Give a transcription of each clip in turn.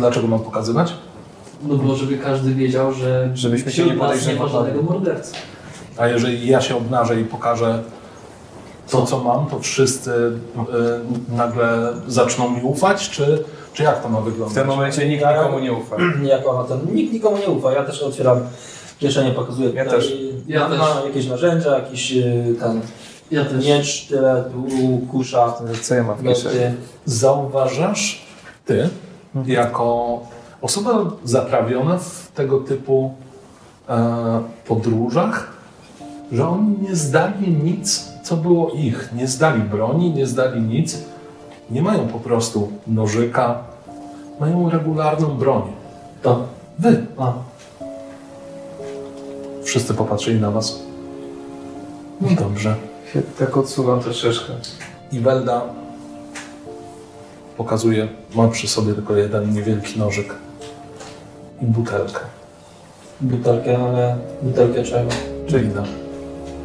Dlaczego? Mam pokazywać? No bo żeby każdy wiedział, że Żebyśmy się nie nie ma podejrzewali. żadnego mordercy. A jeżeli ja się obnażę i pokażę to, co mam, to wszyscy y, nagle zaczną mi ufać, czy, czy jak to ma W wyglądać? tym momencie nikt nikomu nie ufa. Niejako na ten. Nikt nikomu nie ufa. Ja też otwieram kieszenie, pokazuję Ja też. Ja też. jakieś narzędzia, jakiś y, ten Ja też. miecz, tyle, kusza, Co ja mam w kieszeni? Zauważasz ty, Mhm. jako osoba zaprawiona w tego typu e, podróżach, że oni nie zdali nic, co było ich. Nie zdali broni, nie zdali nic. Nie mają po prostu nożyka, mają regularną broń. To. Wy. A. Wszyscy popatrzyli na was. No dobrze. Tak odsuwam troszeczkę. Iwelda pokazuje, ma przy sobie tylko jeden niewielki nożyk i butelkę. Butelkę, ale butelkę czego? Czyli da.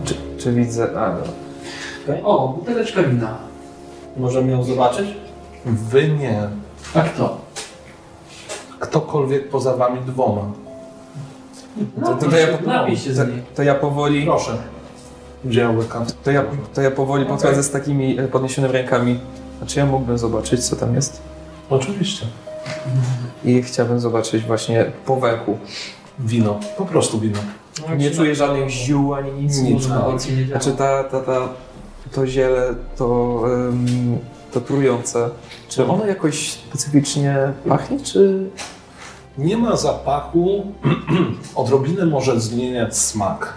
Czy, czy widzę... A, no. O, buteleczka wina. Możemy ją zobaczyć? Wy nie. A kto? Ktokolwiek poza wami dwoma. To, to, to, ja, to, to ja powoli... Proszę. Gdzie łyka? To ja, to ja powoli podchodzę z takimi e, podniesionymi rękami. A czy ja mógłbym zobaczyć, co tam jest? Oczywiście. I chciałbym zobaczyć właśnie po węchu. Wino. Po prostu wino. Nie czuję żadnych ziół ani nic. Nic. Działa. Znaczy ta, ta, ta, to ziele, to, em, to trujące, czy ono jakoś specyficznie pachnie, czy... Nie ma zapachu. Odrobinę może zmieniać smak.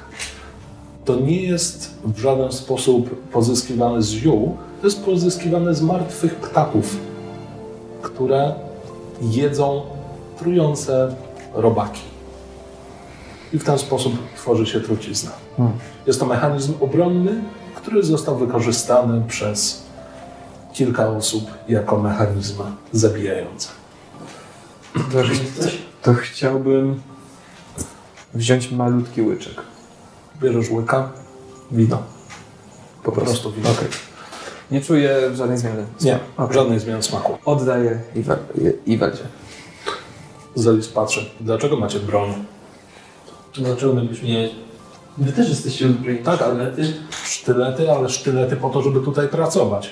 To nie jest w żaden sposób pozyskiwane z ziół. To jest pozyskiwane z martwych ptaków, które jedzą trujące robaki. I w ten sposób tworzy się trucizna. Hmm. Jest to mechanizm obronny, który został wykorzystany przez kilka osób jako mechanizm zabijający. To, to chciałbym wziąć malutki łyczek. Bierzesz łyka, wino. Po Po prostu wino. Okej. Nie czuję żadnej zmiany. Nie, Okej. żadnej zmiany smaku. Oddaję Iwa, Iweldzie. Zelis patrzy. Dlaczego macie broń? Dlaczego mielibyśmy nie Wy też jesteście uzbrojeni. Tak, ale- sztylety. Sztylety, ale sztylety po to, żeby tutaj pracować.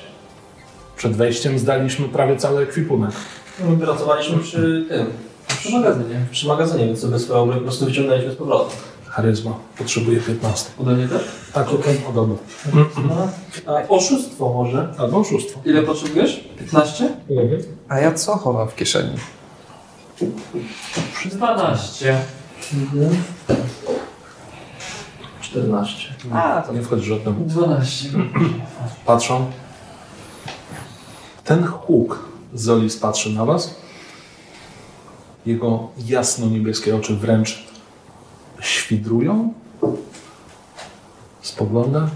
Przed wejściem zdaliśmy prawie cały ekwipunek. My pracowaliśmy przy tym, Przy magazynie. przy magazynie, więc sobie swoją broń po prostu wyciągnęliśmy z powrotem. Charyzma. Potrzebuje 15. Ode mnie też? Tak, okej, podobno. A oszustwo może? Albo oszustwo. Ile potrzebujesz? 15? A ja co chowam w kieszeni? 12. 14. A, to nie wchodzi żadnemu. 12. Patrzą. Ten huk Zolis patrzy na was. Jego jasno-niebieskie oczy wręcz świdrują. Spogląda.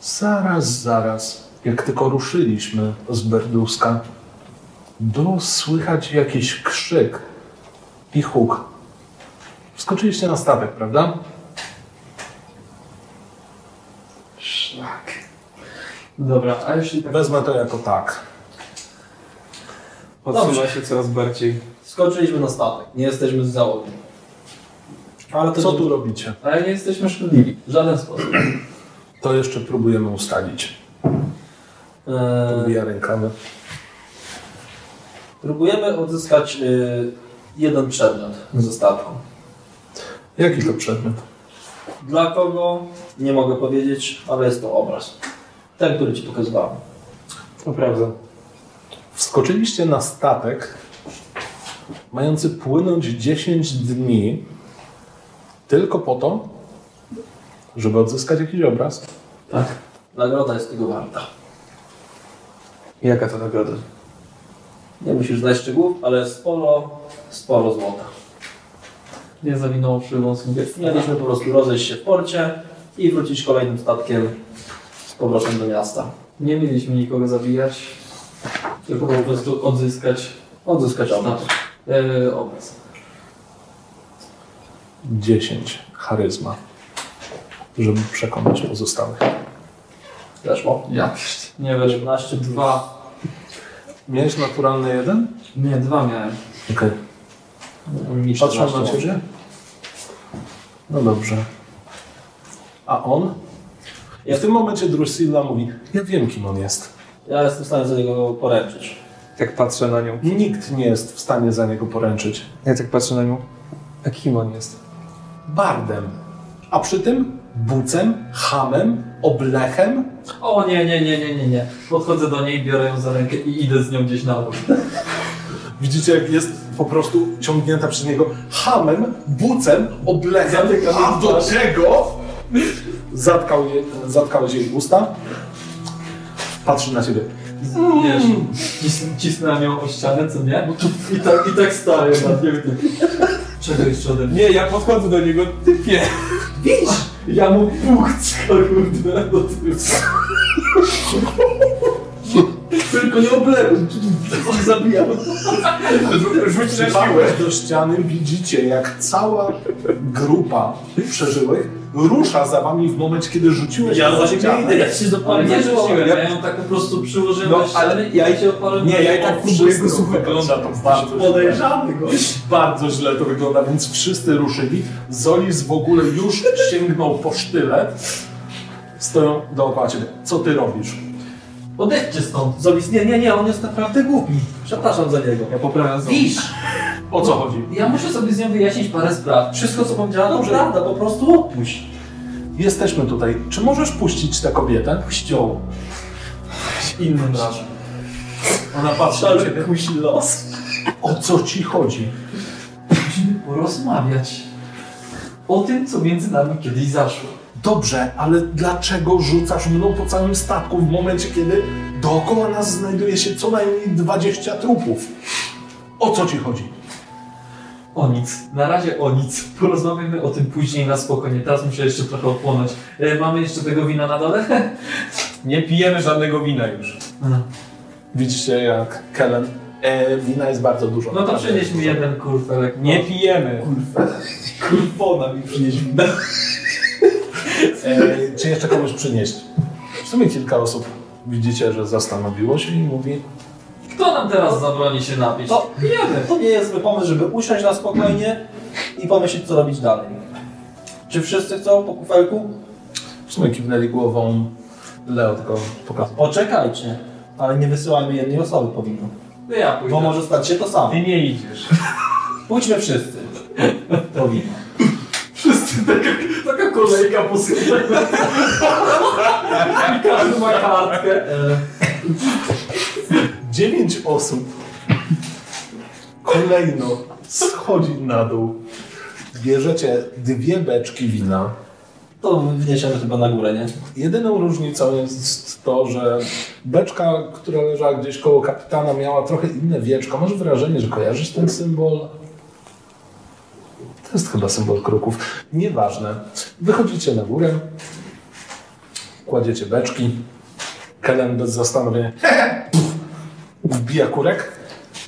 Zaraz, zaraz, jak tylko ruszyliśmy z Berduska, było słychać jakiś krzyk i huk. Wskoczyliście na statek, prawda? Szlak. Dobra, a jeśli tak... Wezmę to jako tak. Odsuwa Dobrze. się coraz bardziej. Skoczyliśmy na statek, nie jesteśmy z załogi. Ale to Co nie- tu robicie? Ale nie jesteśmy szkodliwi. W żaden sposób. To jeszcze próbujemy ustalić. Eee, Wbija rękawy. próbujemy odzyskać y, jeden przedmiot ze statku. Jaki to przedmiot? Dla kogo? Nie mogę powiedzieć, ale jest to obraz. Ten, który ci pokazywałem. To prawda. Wskoczyliście na statek mający płynąć 10 dni tylko po to, żeby odzyskać jakiś obraz. Tak. Nagroda jest tego warta. Jaka to nagroda? Nie musisz znać szczegółów, ale sporo, sporo złota. Nie zawinął wąską Mieliśmy po prostu rozejść się w porcie i wrócić kolejnym statkiem z powrotem do miasta. Nie mieliśmy nikogo zabijać, tylko po prostu odzyskać Odzyskać obraz. E, obraz. 10 charyzma, żeby przekonać pozostałych. Weszło. Ja nie wiesz. 17 Dwa. Miałeś naturalny jeden? Nie, dwa miałem. Okej. Patrzą 14 na ciebie? No dobrze. A on? I w tym momencie Drusilla mówi, ja wiem kim on jest. Ja jestem w stanie za niego poręczyć. Tak patrzę na nią. Nikt nie jest w stanie za niego poręczyć. Ja tak patrzę na nią. A kim on jest? Bardem. A przy tym bucem, hamem, oblechem. O nie, nie, nie, nie, nie, nie. Podchodzę do niej, biorę ją za rękę i idę z nią gdzieś na dół. Widzicie, jak jest po prostu ciągnięta przez niego hamem, bucem, oblechem, a do czego zatkał je, zatkałeś jej usta. Patrzy na ciebie. Wiesz, cis, cisnąłem ją o ścianę, co nie? I tak, i tak staję nią. Czego jeszcze ode mnie? Nie, ja podchodzę do niego, typie. Ja mu puchcę, kurde, do. Tylko nie oblewam, zabijam. Rzuć na siłę. Do ściany, widzicie, jak cała grupa przeżyłych rusza za wami w momencie, kiedy rzuciłeś Ja ścianę. ścianę. Ja się zapaliłem, nie rzuciłem, ja- ją tak po prostu przyłożyłem No, ale i ja- ja się opaliłem. Nie, ja i tak próbuję go słuchać. Wygląda to bardzo źle. Podejrzany gość. Bardzo źle to wygląda, więc wszyscy ruszyli. Zolis w ogóle już sięgnął po sztylet. Stoją dookoła ciebie. Co ty robisz? Odejdźcie stąd. Zolis, nie, nie, nie, on jest naprawdę głupi. Przepraszam za niego. Ja poprawiam znowu. Wisz, O co chodzi? ja muszę sobie z nią wyjaśnić parę spraw. Wszystko, co powiedziała, to prawda, po prostu odpuść. Jesteśmy tutaj. Czy możesz puścić tę kobietę? Puść ją. Innym razem. Ona patrzy na ciebie. kusi los. O co ci chodzi? Musimy porozmawiać. O tym, co między nami kiedyś zaszło. Dobrze, ale dlaczego rzucasz mną po całym statku w momencie, kiedy dookoła nas znajduje się co najmniej 20 trupów? O co ci chodzi? O nic. Na razie o nic. Porozmawiamy o tym później na spokojnie. Teraz muszę jeszcze trochę odpłonąć. E, mamy jeszcze tego wina na dole? Nie pijemy żadnego wina już. Widzicie, jak Kellen. E, wina jest bardzo dużo. No to naprawdę przynieś mi jeden kurfelek. Nie pijemy. Kurwona mi przynieś winę. E, czy jeszcze komuś przynieść? W sumie kilka osób widzicie, że zastanowiło się i mówi Kto nam teraz zabroni się napić? To, pijemy. to nie jest zły pomysł, żeby usiąść na spokojnie i pomyśleć, co robić dalej. Czy wszyscy chcą po kufelku? w sumie kiwnęli głową Leo, tylko pokazał. Poczekajcie, ale nie wysyłajmy jednej osoby po wino. No ja pójdę. Bo może stać się to samo. Ty nie idziesz. Pójdźmy wszyscy po wino. Wszyscy taka, taka kolejka po sklepie. I każdy ma kartkę. E, Dziewięć osób kolejno schodzi na dół. Bierzecie dwie beczki wina. to wniesiemy chyba na górę, nie? Jedyną różnicą jest to, że beczka, która leżała gdzieś koło kapitana, miała trochę inne wieczko. Masz wrażenie, że kojarzysz ten symbol? To jest chyba symbol kruków. Nieważne. Wychodzicie na górę, kładziecie beczki. Kellen bez zastanowienia wbija kurek,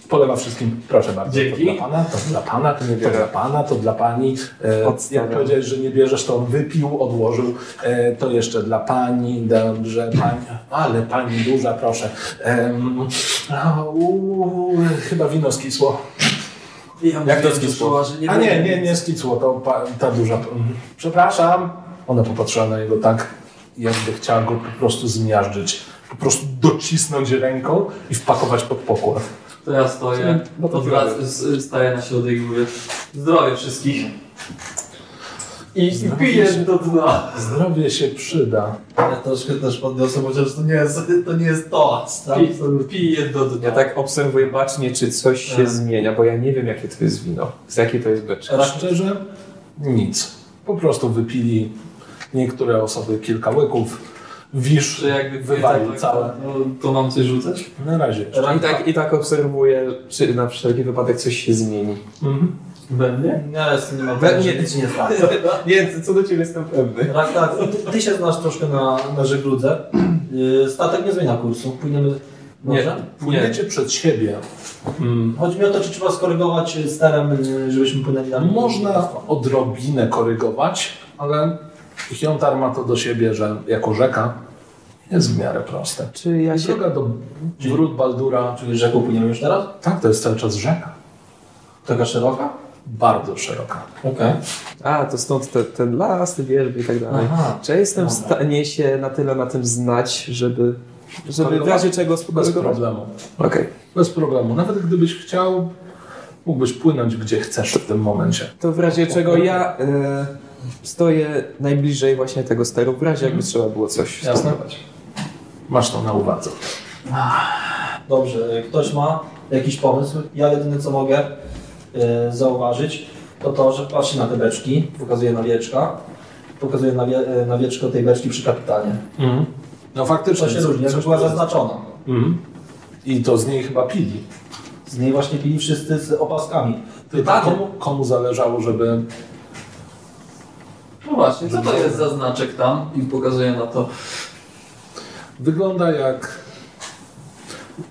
polewa wszystkim. Proszę bardzo, Dzięki. to dla pana, to dla pana, to dla pana, to dla pani. E, jak powiedziałeś, że nie bierzesz, to on wypił, odłożył. E, to jeszcze dla pani, dobrze, pani. Ale pani duża, proszę. A, u, chyba wino skisło. Ja Jak to skisło? A nie, nie, nie skisło, to pa, ta duża. Przepraszam. Ona popatrzyła na niego tak, jakby chciała go po prostu zmiażdżyć. Po prostu docisnąć ręką i wpakować pod pokład. To ja stoję, No to odwrac- zdrowie. s- staję na środek i mówię zdrowie wszystkich. I, Zdrowie piję się- do dna. Zdrowie się przyda. Ja troszkę też podniosę, chociaż to nie jest to, nie jest toast. tak? Pi- Piję do dna. Ja tak obserwuję bacznie, czy coś się Tak. zmienia, bo ja nie wiem, jakie to jest wino. Z jakiej to jest beczka. A szczerze, nic. Po prostu wypili niektóre osoby kilka łyków. Wisz, Że jakby wywalił tak, całe. No, to mam coś rzucać? Na razie. I tak, I tak obserwuję, czy na wszelki wypadek coś się zmieni. Mhm. We mnie? Ja jestem nie mam We- że nie. nic nie stanie. Nie, co do ciebie jestem pewny. Tak, tak. Ty, ty się znasz troszkę na, na żegludze. Yy, Statek nie zmienia kursu. Płyniemy. Może? Płyniecie przed siebie. Mm. Chodzi mi o to, czy trzeba skorygować sterem, yy, żebyśmy płynęli na Można odrobinę korygować, ale Hiontar ma to do siebie, że jako rzeka jest w miarę proste. Czy ja się... Droga do wrót Baldura, Czyli rzeką płyniemy już teraz? tak, to jest cały czas rzeka. Taka szeroka? Bardzo szeroka. Okej. A, to stąd te, ten las, te wierzby i tak dalej. Aha. Czy ja jestem w stanie się na tyle na tym znać, żeby, żeby w razie czego Bez skorygować? problemu. Okej. Bez problemu. Nawet gdybyś chciał, mógłbyś płynąć gdzie chcesz w tym momencie. To w razie czego ja e, stoję najbliżej właśnie tego steru, w razie jakby trzeba było coś Jasne. stopować. Masz to na uwadze. Dobrze, ktoś ma jakiś pomysł? Ja jedyne co mogę e, zauważyć, to to, że patrzy na te beczki, pokazuje na wieczka, pokazuje na, wie, e, na wieczko tej beczki przy kapitanie. No faktycznie. To się różni, jakby była zaznaczona. Mhm. I to z niej chyba pili. Z niej właśnie pili wszyscy z opaskami. Tylko Pytanie, komu, komu zależało, żeby... No właśnie, co to jest za znaczek tam? I pokazuje na to. Wygląda jak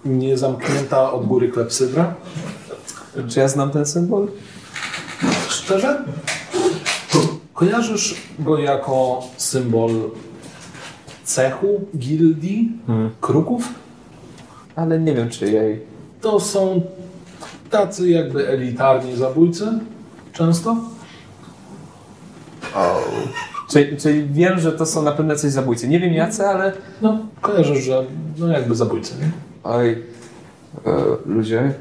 niezamknięta od góry klepsydra. Czy ja znam ten symbol? Szczerze? Kojarzysz go jako symbol cechu, gildii, kruków? Ale nie wiem, czy jej. To są tacy jakby elitarni zabójcy często. Czyli, czyli wiem, że to są na pewno coś zabójcy. Nie wiem jacy, ale... No, kojarzysz, że no jakby zabójcy, nie? Oj, e, ludzie,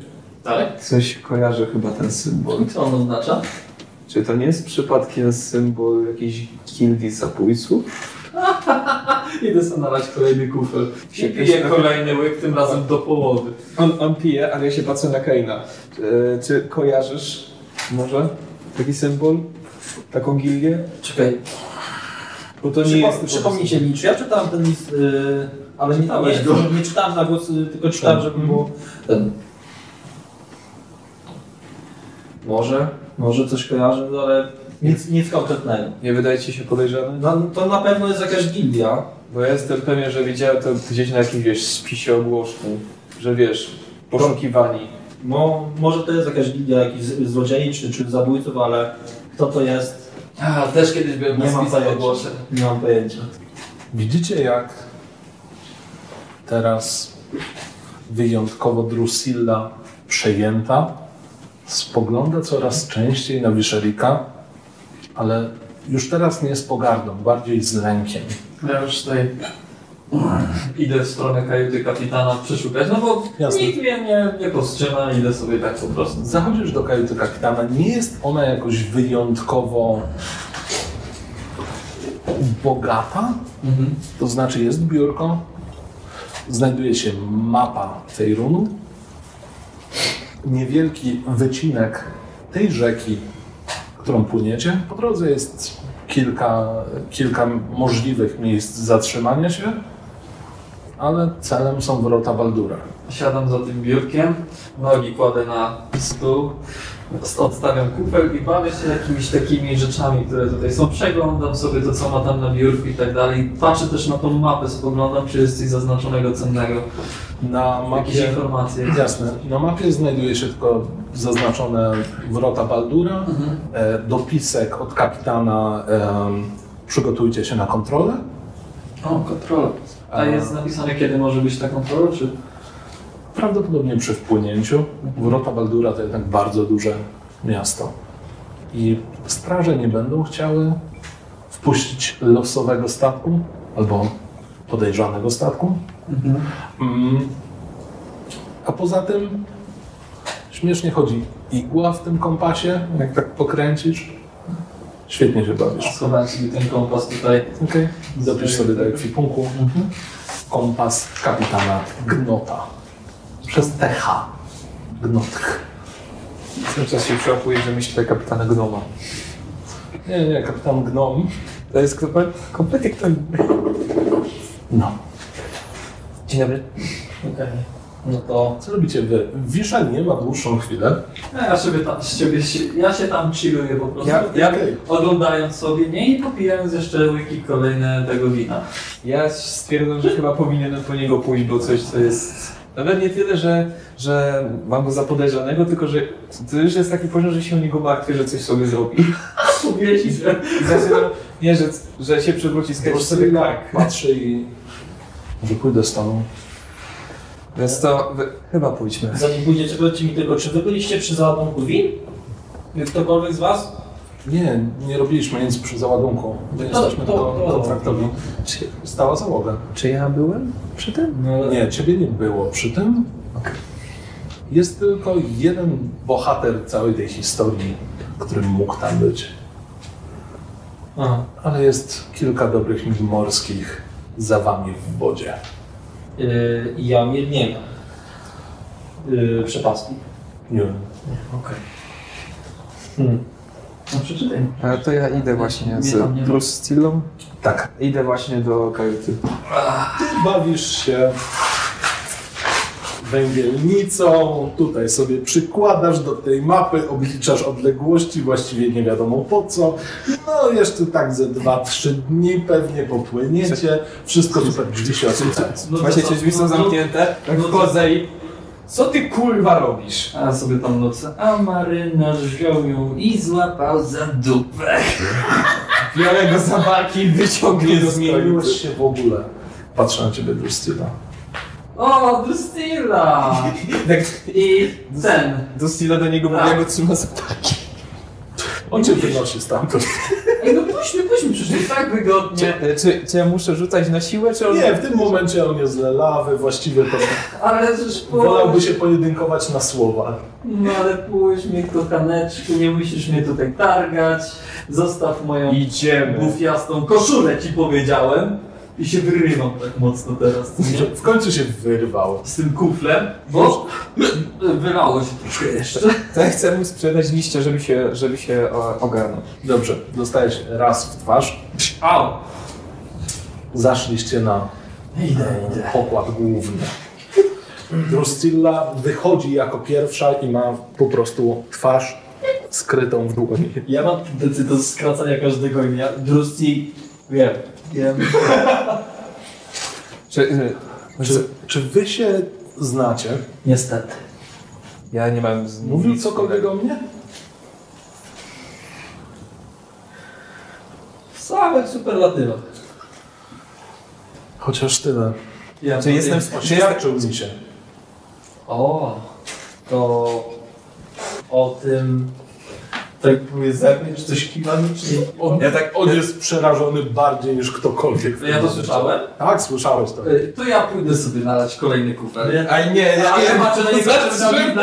Tak? coś kojarzy chyba ten symbol. Co on oznacza? Czy to nie jest przypadkiem symbol jakiejś gildii zabójców? Idę sobie nalać kolejny kufel. I piję kolejny łyk, tym razem do połowy. On, on pije, ale ja się patrzę na Keina. E, czy kojarzysz może taki symbol? Taką gildię? czekaj, Bo to nie przypo, jest... przypomnijcie mi, czy ja czytałem ten list, y, ale nie, nie, Czytałeś go? nie czytałem na głos, y, tylko czytałem, żeby było ten... Może, może coś kojarzę, no ale nic, nic konkretnego. Nie wydaje ci się podejrzany? No, to na pewno jest jakaś gildia. Bo ja jestem pewien, że widziałem to gdzieś na jakimś wiesz, spisie ogłoszeń, że wiesz, poszukiwani. No, może to jest jakaś gildia jakichś z- złodziei czy, czy zabójców, ale kto to jest, A, też kiedyś byłem Nie na mam spisach pojęcia. ogłoszeń. nie mam pojęcia. Widzicie, jak teraz wyjątkowo Drusilla przejęta spogląda coraz częściej na Wiszelika, ale już teraz nie z pogardą, bardziej z lękiem. Ja już tutaj idę w stronę kajuty kapitana przeszukać, no bo Jasne. nikt mnie nie, nie powstrzyma, idę sobie tak po prostu. Zachodzisz do kajuty kapitana, nie jest ona jakoś wyjątkowo bogata, Mhm. to znaczy jest biurko, znajduje się mapa Fejrunu, niewielki wycinek tej rzeki, którą płyniecie. Po drodze jest kilka, kilka możliwych miejsc zatrzymania się, ale celem są wrota Baldura. Siadam za tym biurkiem, nogi kładę na stół, odstawiam kufel i bawię się jakimiś takimi rzeczami, które tutaj są. Przeglądam sobie to, co ma tam na biurku i tak dalej. Patrzę też na tą mapę, spoglądam, czy jest coś zaznaczonego cennego, Na jakieś mapie, informacje. jasne, na mapie znajduje się tylko zaznaczone wrota Baldura, Mhm. e, dopisek od kapitana em, przygotujcie się na kontrolę. O, kontrola. A jest napisane, kiedy może być ta kontrola, czy... Prawdopodobnie przy wpłynięciu. Wrota Baldura to jednak bardzo duże miasto. I straże nie będą chciały wpuścić losowego statku albo podejrzanego statku. Mm. A poza tym śmiesznie chodzi igła w tym kompasie, jak tak pokręcisz. Świetnie się bawisz. Schowałem sobie ten kompas tutaj. Okay. Zapisz sobie do ekwipunku. Kompas kapitana Gnota. Przez TH. Gnotch. Cały czas się przełapuje, że myślę kapitana Gnoma. Nie, nie, kapitan Gnom. To jest komple- kompletnie kto inny. No. Dzień dobry. Okej. No to Co robicie wy? Wisza nie ma dłuższą chwilę. A ja sobie tam, z ciebie, się- ja się tam chilluję po prostu. Ja- ja- oglądając sobie, nie? I popijając jeszcze łyki kolejne tego wina. Ja stwierdzam, że chyba powinienem po niego pójść, bo coś, co jest... Nawet nie tyle, że, że mam go za podejrzanego, tylko że to już jest taki poziom, że się o niego martwię, że coś sobie zrobi. I zaczynam, nie, że, że się przewróci, skręci sobie kark. patrzy i Może pójdę z tobą. Więc to wy, chyba pójdźmy. Zanim pójdziecie, powiedzcie mi tylko, czy wy byliście przy załadunku win? Ktokolwiek z was? Nie, nie robiliśmy nic przy załadunku. My To- jesteśmy to- tylko to- kontraktowi. Stała załoga. Czy ja byłem przy tym? Nie, ciebie nie było przy tym. Jest tylko jeden bohater całej tej historii, który mógł tam być. Aha. Ale jest kilka dobrych mil morskich za wami w wodzie. Yy, ja mnie nie ma. Yy, przepaski. Nie. Okej. Hmm. No przeczytaj. A to ja idę właśnie Nie, z nie. Bruce Stillą. Tak. Idę właśnie do kajuty. Ty bawisz się węgielnicą, tutaj sobie przykładasz do tej mapy, obliczasz odległości, właściwie nie wiadomo po co. No jeszcze tak ze 2-3 dni pewnie popłyniecie, wszystko super, drzwi się otwierają. No Właśnie to te co? drzwi są No zamknięte, tak no wchodzę i... Co ty kurwa robisz? A sobie tam nocy. A marynarz wziął ją i złapał za dupę. Biorę go za barki i wyciągnie Nie do zmieniłeś się w ogóle. Patrzę na ciebie, Drustyna. O, Drustilla! Tak, I ten. do Stilla do niego mówię, Tak. ja go trzyma za barki. On cię wynosi stamtąd. Ej, no puśćmy, puśćmy, przecież jest tak wygodnie. Czy, czy, czy ja muszę rzucać na siłę, czy on... Nie, w tym momencie on jest lelawy, właściwie to Ale też wolałby się pojedynkować na słowa. No ale puść mnie kochaneczku, nie musisz mnie tutaj targać. Zostaw moją Idziemy. bufiastą koszulę ci powiedziałem. I się wyrywam tak mocno teraz? W końcu się wyrwał. Z tym kuflem, bo wylało się troszkę jeszcze. To ja chcę mu sprzedać liście, żeby się, żeby się o, ogarnął. Dobrze, dostajesz raz w twarz. Au! Zaszliście na Idę, e, idę. pokład główny. Druscilla wychodzi jako pierwsza i ma po prostu twarz skrytą w dłoni. Ja mam tendencję do skracania każdego imienia. Drusti, wiem. Wiem. Czy, y, Czy, czy wy się znacie? Niestety. ja nie mam z Mówił cokolwiek o mnie? W samych superlatywach. Chociaż tyle. Ja Czy jestem, czy jestem, Oświadczył mi się. O, to o tym... Tak próbuję zerknąć, czy coś kiwamy, czy nie? On, Ja tak- on jest przerażony bardziej niż ktokolwiek. Ja to słyszałem. Tak, słyszałeś to. Y, To ja pójdę sobie nalać kolejny kufel. A nie, ja, Ja, ja, ja patrzę na niego, zatrzymuję.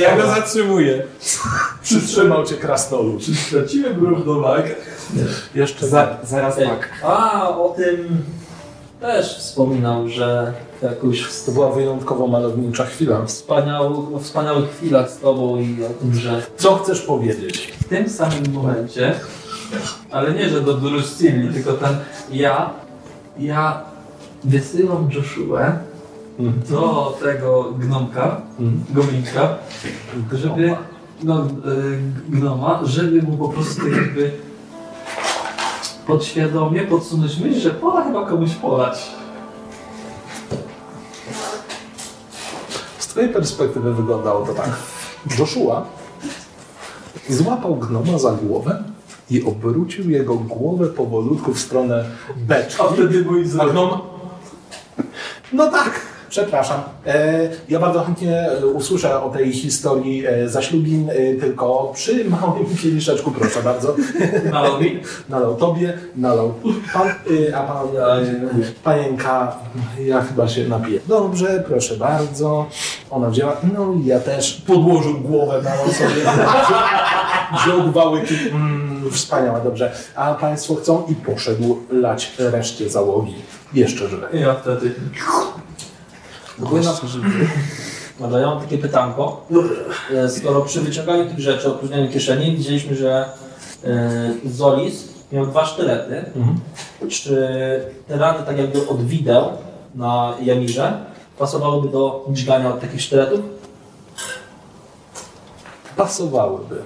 ja ja go zatrzymuję. Przytrzymał cię krasnolud. Straciłem równowagę. Jeszcze Za, zaraz tak. A, o tym też wspominał, że jakoś To była wyjątkowo malownicza chwila. wspaniałych, o wspaniałych chwilach z tobą i o tym, że Co chcesz powiedzieć? w tym samym momencie, ale nie, że do Drustilli, tylko ten ja, ja wysyłam Joshua do tego gnomka, Mhm. goblinka, żeby, no, y, gnoma, żeby mu po prostu jakby podświadomie podsunąć myśl, że pora chyba komuś polać. Z twojej perspektywy wyglądało to tak. Joshua złapał gnoma za głowę i obrócił jego głowę powolutku w stronę beczki. A wtedy mój A gnom... No tak, przepraszam. E, ja bardzo chętnie e, usłyszę o tej historii e, zaślubin, tylko przy małym kieliszeczku, proszę bardzo. nalał mi. Nalał tobie, nalał pan, a pan, panienka, ja chyba się napiję. Dobrze, proszę bardzo. Ona wzięła, no i ja też podłożył głowę, nalał sobie, wziął dwa łyki, mm, wspaniałe, dobrze. A państwo chcą i poszedł lać reszcie załogi. Jeszcze żywe. Ja wtedy. Dobra, ja mam takie pytanko. E, Skoro przy wyciąganiu tych rzeczy, opróżnianiu kieszeni widzieliśmy, że e, Zolis miał dwa sztylety. Mhm. Czy te rany tak jakby od wideł na Jamirze pasowałyby do dźgania od takich sztyletów? Pasowałyby.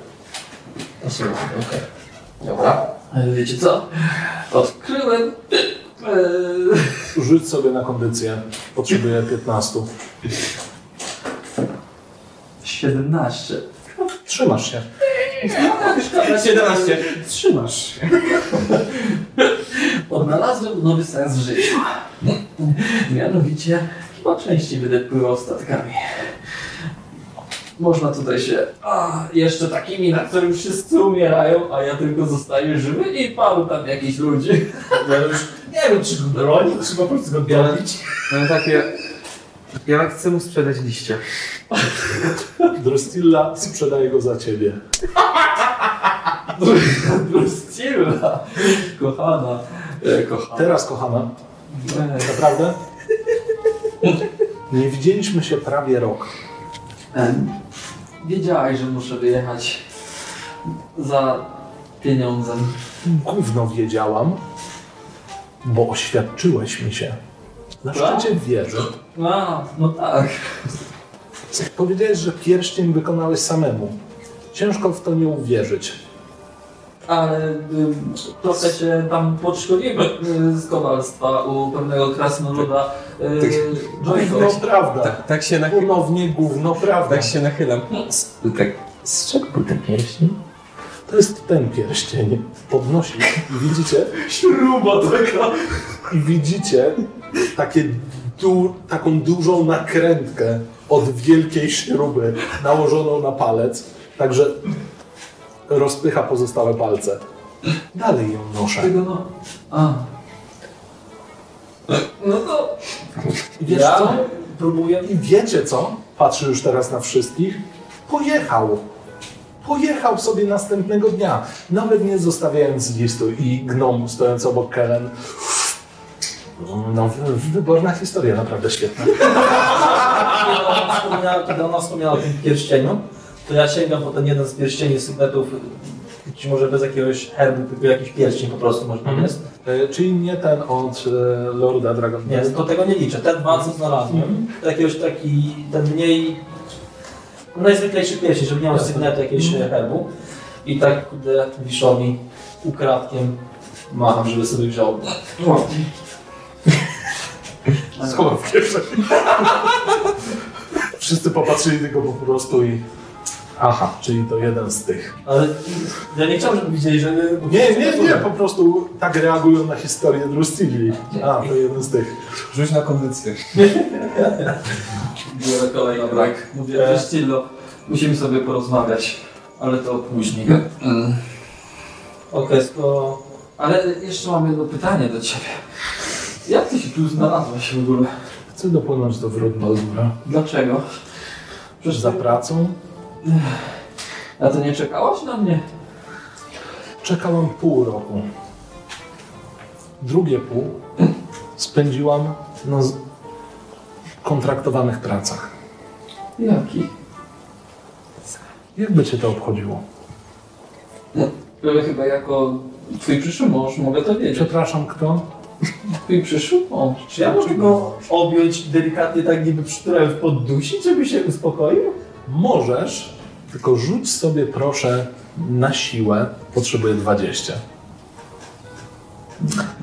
Pasowałyby, okej. Dobra. Ale wiecie co? Odkryłem. Eee, Rzuć sobie na kondycję. Potrzebuję 15. 17. Trzymasz się. 17. Trzymasz się. odnalazłem nowy sens w życiu. Mianowicie, chyba częściej będę pływał statkami. Można tutaj się, a jeszcze takimi, na którym wszyscy umierają, a ja tylko zostaję żywy i paru tam jakichś ludzi. Ja już nie wiem, czy go bronić, czy po prostu go bić. No takie... Ja chcę mu sprzedać liście. Drostilla sprzedaje go za ciebie. Drustilla, kochana, e, kochana. Teraz, kochana, E, naprawdę? Nie widzieliśmy się prawie rok. Wiedziałaś, że muszę wyjechać za pieniądzem. Gówno wiedziałam, bo oświadczyłeś mi się. Na szczycie wieży. A, no tak. Powiedziałeś, że pierścień wykonałeś samemu. Ciężko w to nie uwierzyć. Ale y, trochę się tam podszkoliłem y, z kowalstwa u pewnego krasnoluda y, Gówno Joyko. prawda. Tak, tak się nachylam. Ponownie gówno prawda. Tak się nachylam. Z, tak, z czego był ten pierścień? To jest ten pierścień. Podnosi. I widzicie? Śruba taka. I widzicie takie du, taką dużą nakrętkę od wielkiej śruby nałożoną na palec. Także rozpycha pozostałe palce. Dalej ją noszę. Tego no. A. No to. Wiesz Ja co? próbuję. I wiecie co? Patrzę już teraz na wszystkich. Pojechał. Pojechał sobie następnego dnia. Nawet nie zostawiając listu. I gnom stojący obok Kellen. No, wy- wyborna historia, naprawdę świetna. Kiedy ona wspomniała o tym pierścieniu, to ja sięgam po ten jeden z pierścieni sygnetów, być może bez jakiegoś herbu, tylko jakiś pierścień po prostu może tam jest. E, Czyli nie ten od e, Lorda Dragon. Nie, do tego nie liczę. Te dwa, co znalazłem, to jakiegoś taki, ten mniej, najzwyklejszy pierścień, żeby nie miał sygnetu jakiegoś herbu. I tak, kurde, Wiszowi ukradkiem macham, żeby sobie wziął. Schowam w kieszeni. Wszyscy popatrzyli tylko po prostu i... Aha, czyli to jeden z tych. Ale ja nie chciałem, żeby widzieli, że... Nie, nie, nie, po prostu tak reagują na historię Drustilli. A, to jeden z tych. Rzuć na kondycję. Biorę kolejny brak. Mówię, że Stillo, musimy sobie porozmawiać. Ale to później. Okej, skoro... Ale jeszcze mam jedno pytanie do ciebie. Jak ty się tu znalazłeś w ogóle? Chcę dopłynąć do wrót Baldura. Dlaczego? Przecież za pracą A to nie czekałaś na mnie? czekałam pół roku. Drugie pół spędziłam na z- kontraktowanych pracach. Jaki? Jakby cię to obchodziło? Ale chyba jako twój przyszły mąż mogę to wiedzieć. Przepraszam, kto? Twój przyszły mąż. Czy ja mogę go objąć delikatnie, tak niby przytulając poddusić, żeby się uspokoił? Możesz, tylko rzuć sobie proszę na siłę. Potrzebuję 20.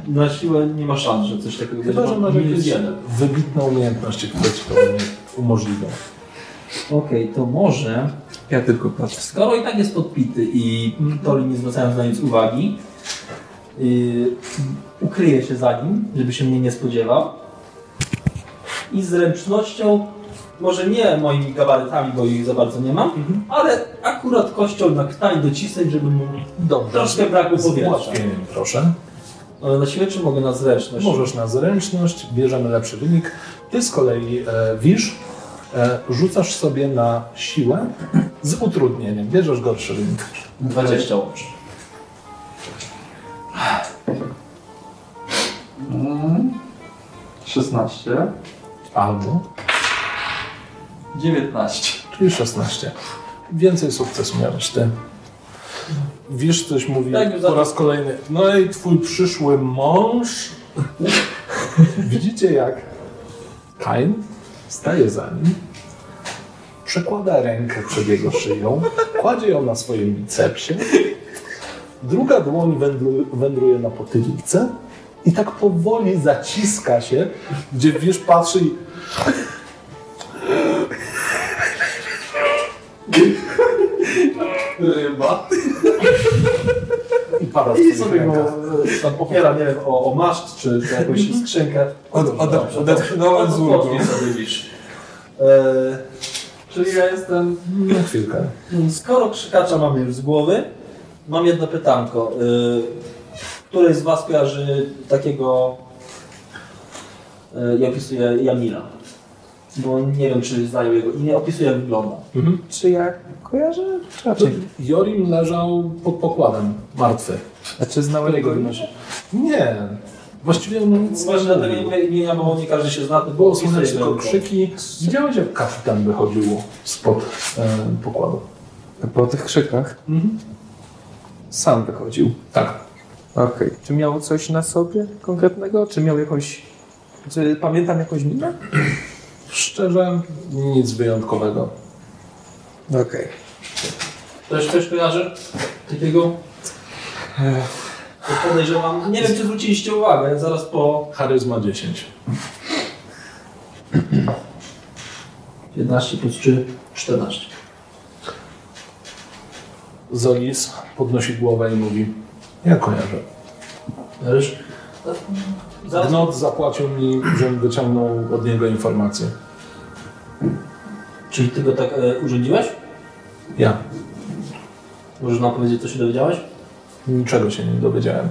Na siłę nie ma szans, że coś takiego Chyba, że masz Minus jakieś jeden. wybitne umiejętności, które ci to umożliwią. Okej, to może, Ja tylko patrzę. skoro i tak jest podpity i Tori nie zwracając na nic uwagi, yy, ukryje się za nim, żeby się mnie nie spodziewał i zręcznością, może nie moimi gabarytami, bo ich za bardzo nie mam, ale akurat kością na ktań docisnąć, żeby mu Dobrze. troszkę brakło Z powietrza. ułatwieniem, proszę. Ale na siłę czy mogę na zręczność? Możesz na zręczność, bierzemy lepszy wynik. Ty z kolei, e, Wisz, e, rzucasz sobie na siłę z utrudnieniem. Bierzesz gorszy wynik. 20 łącznie. Mm. 16. Albo, 19. czyli 16. Więcej sukcesu miałeś ty. Wisz, coś mówi Tak, po raz kolejny. No i twój przyszły mąż. Widzicie jak Kain staje za nim, przekłada rękę przed jego szyją, kładzie ją na swoim bicepsie, druga dłoń wędru, wędruje na potylicę i tak powoli zaciska się, gdzie wiesz, patrzy i pada. I sobie go e, tam opiera, nie wiem, o, o maszt czy, czy jakąś skrzynkę. Od, od, odetchnąłem z ulgą. Sobie wisz. E, Czyli ja jestem... Na chwilkę. Skoro krzykacza mamy już z głowy, mam jedno pytanko. Której z Was kojarzy takiego, y, jak opisuje Jamila? Bo nie wiem, czy znają jego imię, opisuje jak wygląda. Mhm. Czy ja kojarzę? Czy To raczej? Jorim leżał pod pokładem, martwy. A czy znałem jego imię? Nie. Właściwie on nic Właśnie nie dlatego mówię imienia, bo nie każdy się zna, Było słychać tylko krzyki. Widziałeś, jak kapitan wychodził spod e, pokładu. Po tych krzykach Mhm. sam wychodził. Tak. Okej. Czy miał coś na sobie konkretnego? Czy miał jakąś... Czy pamiętam jakąś minę? Szczerze, nic wyjątkowego. Okej. Ktoś coś kojarzy takiego? To podejrzewam. Nie wiem, czy zwróciliście uwagę, zaraz po Charyzma 10. 15 plus 3, 14. Zolis podnosi głowę i mówi ja kojarzę. Wiesz? Zaraz Gnot zapłacił mi, żebym wyciągnął od niego informacje. Czyli ty go tak e, urządziłeś? Ja. Możesz nam powiedzieć, co się dowiedziałeś? Niczego się nie dowiedziałem.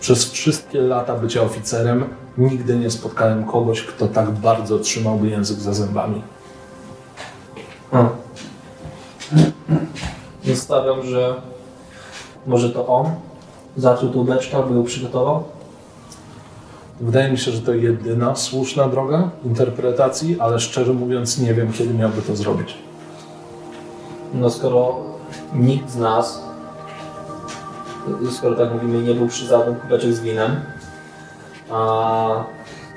Przez wszystkie lata bycia oficerem nigdy nie spotkałem kogoś, kto tak bardzo trzymałby język za zębami. Zostawiam, że może to on zaczął tą beczkę albo ją przygotował. Wydaje mi się, że to jedyna słuszna droga interpretacji, ale szczerze mówiąc nie wiem, kiedy miałby to zrobić. No skoro nikt z nas, skoro tak mówimy, nie był przy żadnym kubeczek z winem, a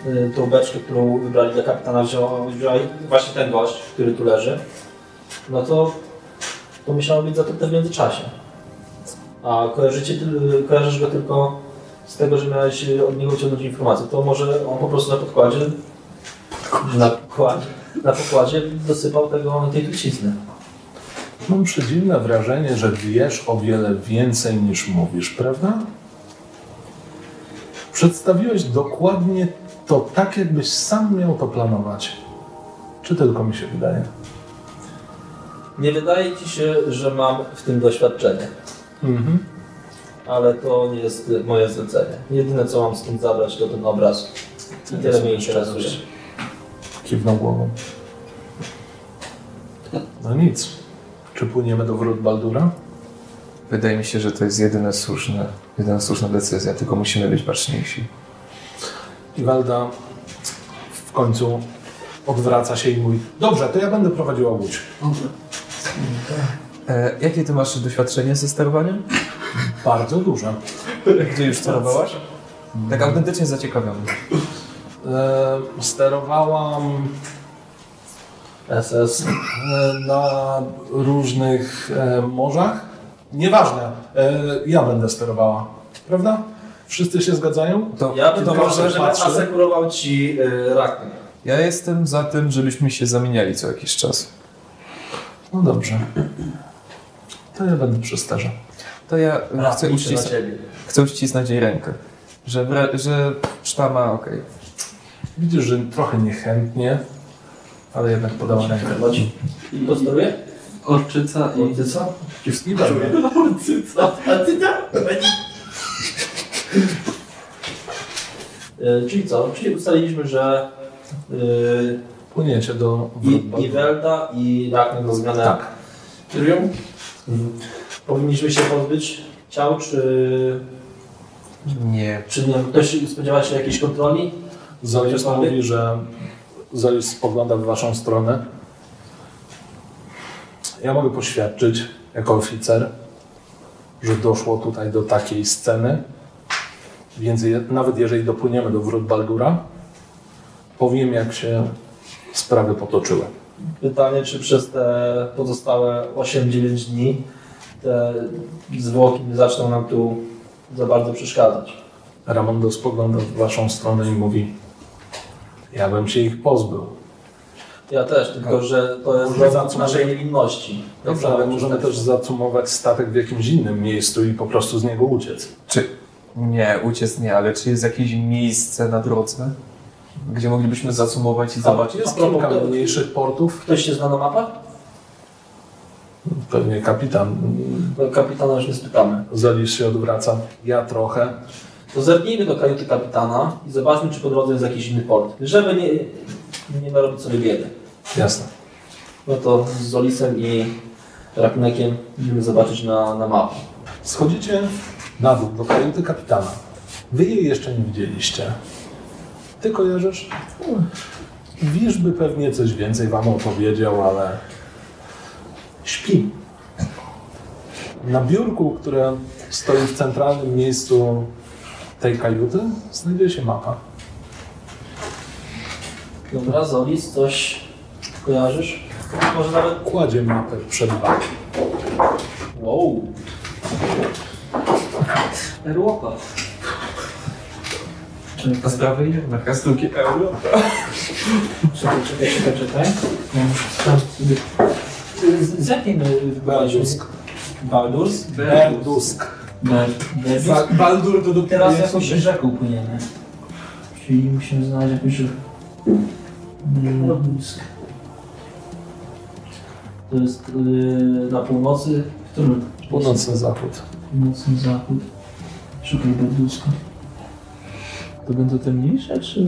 y, tą beczkę, którą wybrali dla kapitana wziął, wziął właśnie ten gość, który tu leży, no to to musiało być zatarte w międzyczasie. A kojarzycie, kojarzysz go tylko z tego, że miałeś od niego wyciągnąć informację. To może on po prostu na podkładzie, na na pokładzie dosypał tego, tej trucizny. Mam przedziwne wrażenie, że wiesz o wiele więcej niż mówisz, prawda? Przedstawiłeś dokładnie to tak, jakbyś sam miał to planować. Czy tylko mi się wydaje? Nie wydaje ci się, że mam w tym doświadczenie, Mhm. ale to nie jest moje zlecenie. Jedyne co mam z tym zabrać to ten obraz. I tyle mnie interesuje. Kiwnął głową. No nic. Czy płyniemy do wrót Baldura? Wydaje mi się, że to jest jedyne słuszne, jedyna słuszna decyzja, tylko musimy być baczniejsi. Iwalda w końcu odwraca się i mówi Dobrze, to ja będę prowadziła łódź. E, jakie ty masz doświadczenie ze sterowaniem? Bardzo duże. Gdzie już sterowałaś? Tak autentycznie zaciekawiony. E, sterowałam SS. e, na różnych e, morzach. Nieważne, e, ja będę sterowała. Prawda? Wszyscy się zgadzają? To, Ja bym może, asekurował ci y, Rakn. ja jestem za tym, żebyśmy się zamieniali co jakiś czas. No dobrze. To ja będę przy sterze. To ja e, chcę uścisnąć, chcę uścisnąć jej rękę. Że, że sztama, okej. Widzisz, że trochę niechętnie, ale jednak podała rękę. I posteruję? Orczyca i... I co? I będę. Orczyca. A ty tam? Y, Czyli co? Czyli ustaliliśmy, że y, Płyniecie do i, Baldura. Iwelda i Rakn do zmiany Tak. kierują. Mhm. Powinniśmy się pozbyć ciał, czy, Nie. czy nie ktoś spodziewa się jakiejś kontroli? Cokolwiek? mówi, że Zolis spogląda w waszą stronę. Ja mogę poświadczyć jako oficer, że doszło tutaj do takiej sceny. Więc je, nawet jeżeli dopłyniemy do wrót Baldura, powiem jak się sprawy potoczyły. Pytanie, czy przez te pozostałe 8-9 dni te zwłoki nie zaczną nam tu za bardzo przeszkadzać. Ramondo spogląda w waszą stronę i mówi ja bym się ich pozbył. Ja też, tylko że to jest dowód naszej niewinności. Dobrze, ale możemy też zacumować statek w jakimś innym miejscu i po prostu z niego uciec. Czy... Nie, uciec nie, ale czy jest jakieś miejsce na drodze, gdzie moglibyśmy zacumować i zobaczyć? Jest A kilka mniejszych portów. Ktoś się zna na mapach? Pewnie kapitan. No, Kapitana już nie spytamy. Zalis się odwraca. Ja trochę. To zerknijmy do kajuty kapitana i zobaczmy, czy po drodze jest jakiś inny port. Żeby nie, nie narobić sobie biedy. Jasne. No to z Zolisem i Raknekiem idziemy zobaczyć na, na mapie. Schodzicie na dół do kajuty kapitana. Wy jej jeszcze nie widzieliście. Ty kojarzysz? Wisz, by pewnie coś więcej wam opowiedział, ale śpi. Na biurku, które stoi w centralnym miejscu tej kajuty, znajduje się mapa. Dobra, Zolis, coś kojarzysz? Może nawet... Kładzie mapę przed wami. Wow! Erłopa. Na sprawę idzie? Na kastelki euro? Czekaj, czekaj, czekaj, czekaj. Ja muszę sprawdzić sobie... Z- Zerknijmy w Baldusk. Berdusk. Berdusk. Baldur to do Teraz jakąś rzeką płyniemy. Czyli musimy znaleźć jakąś rzekę. Berdusk. To jest yy, na północy. Który? Północny zachód. Północny zachód. Szukaj Berduska. To będą te mniejsze, czy...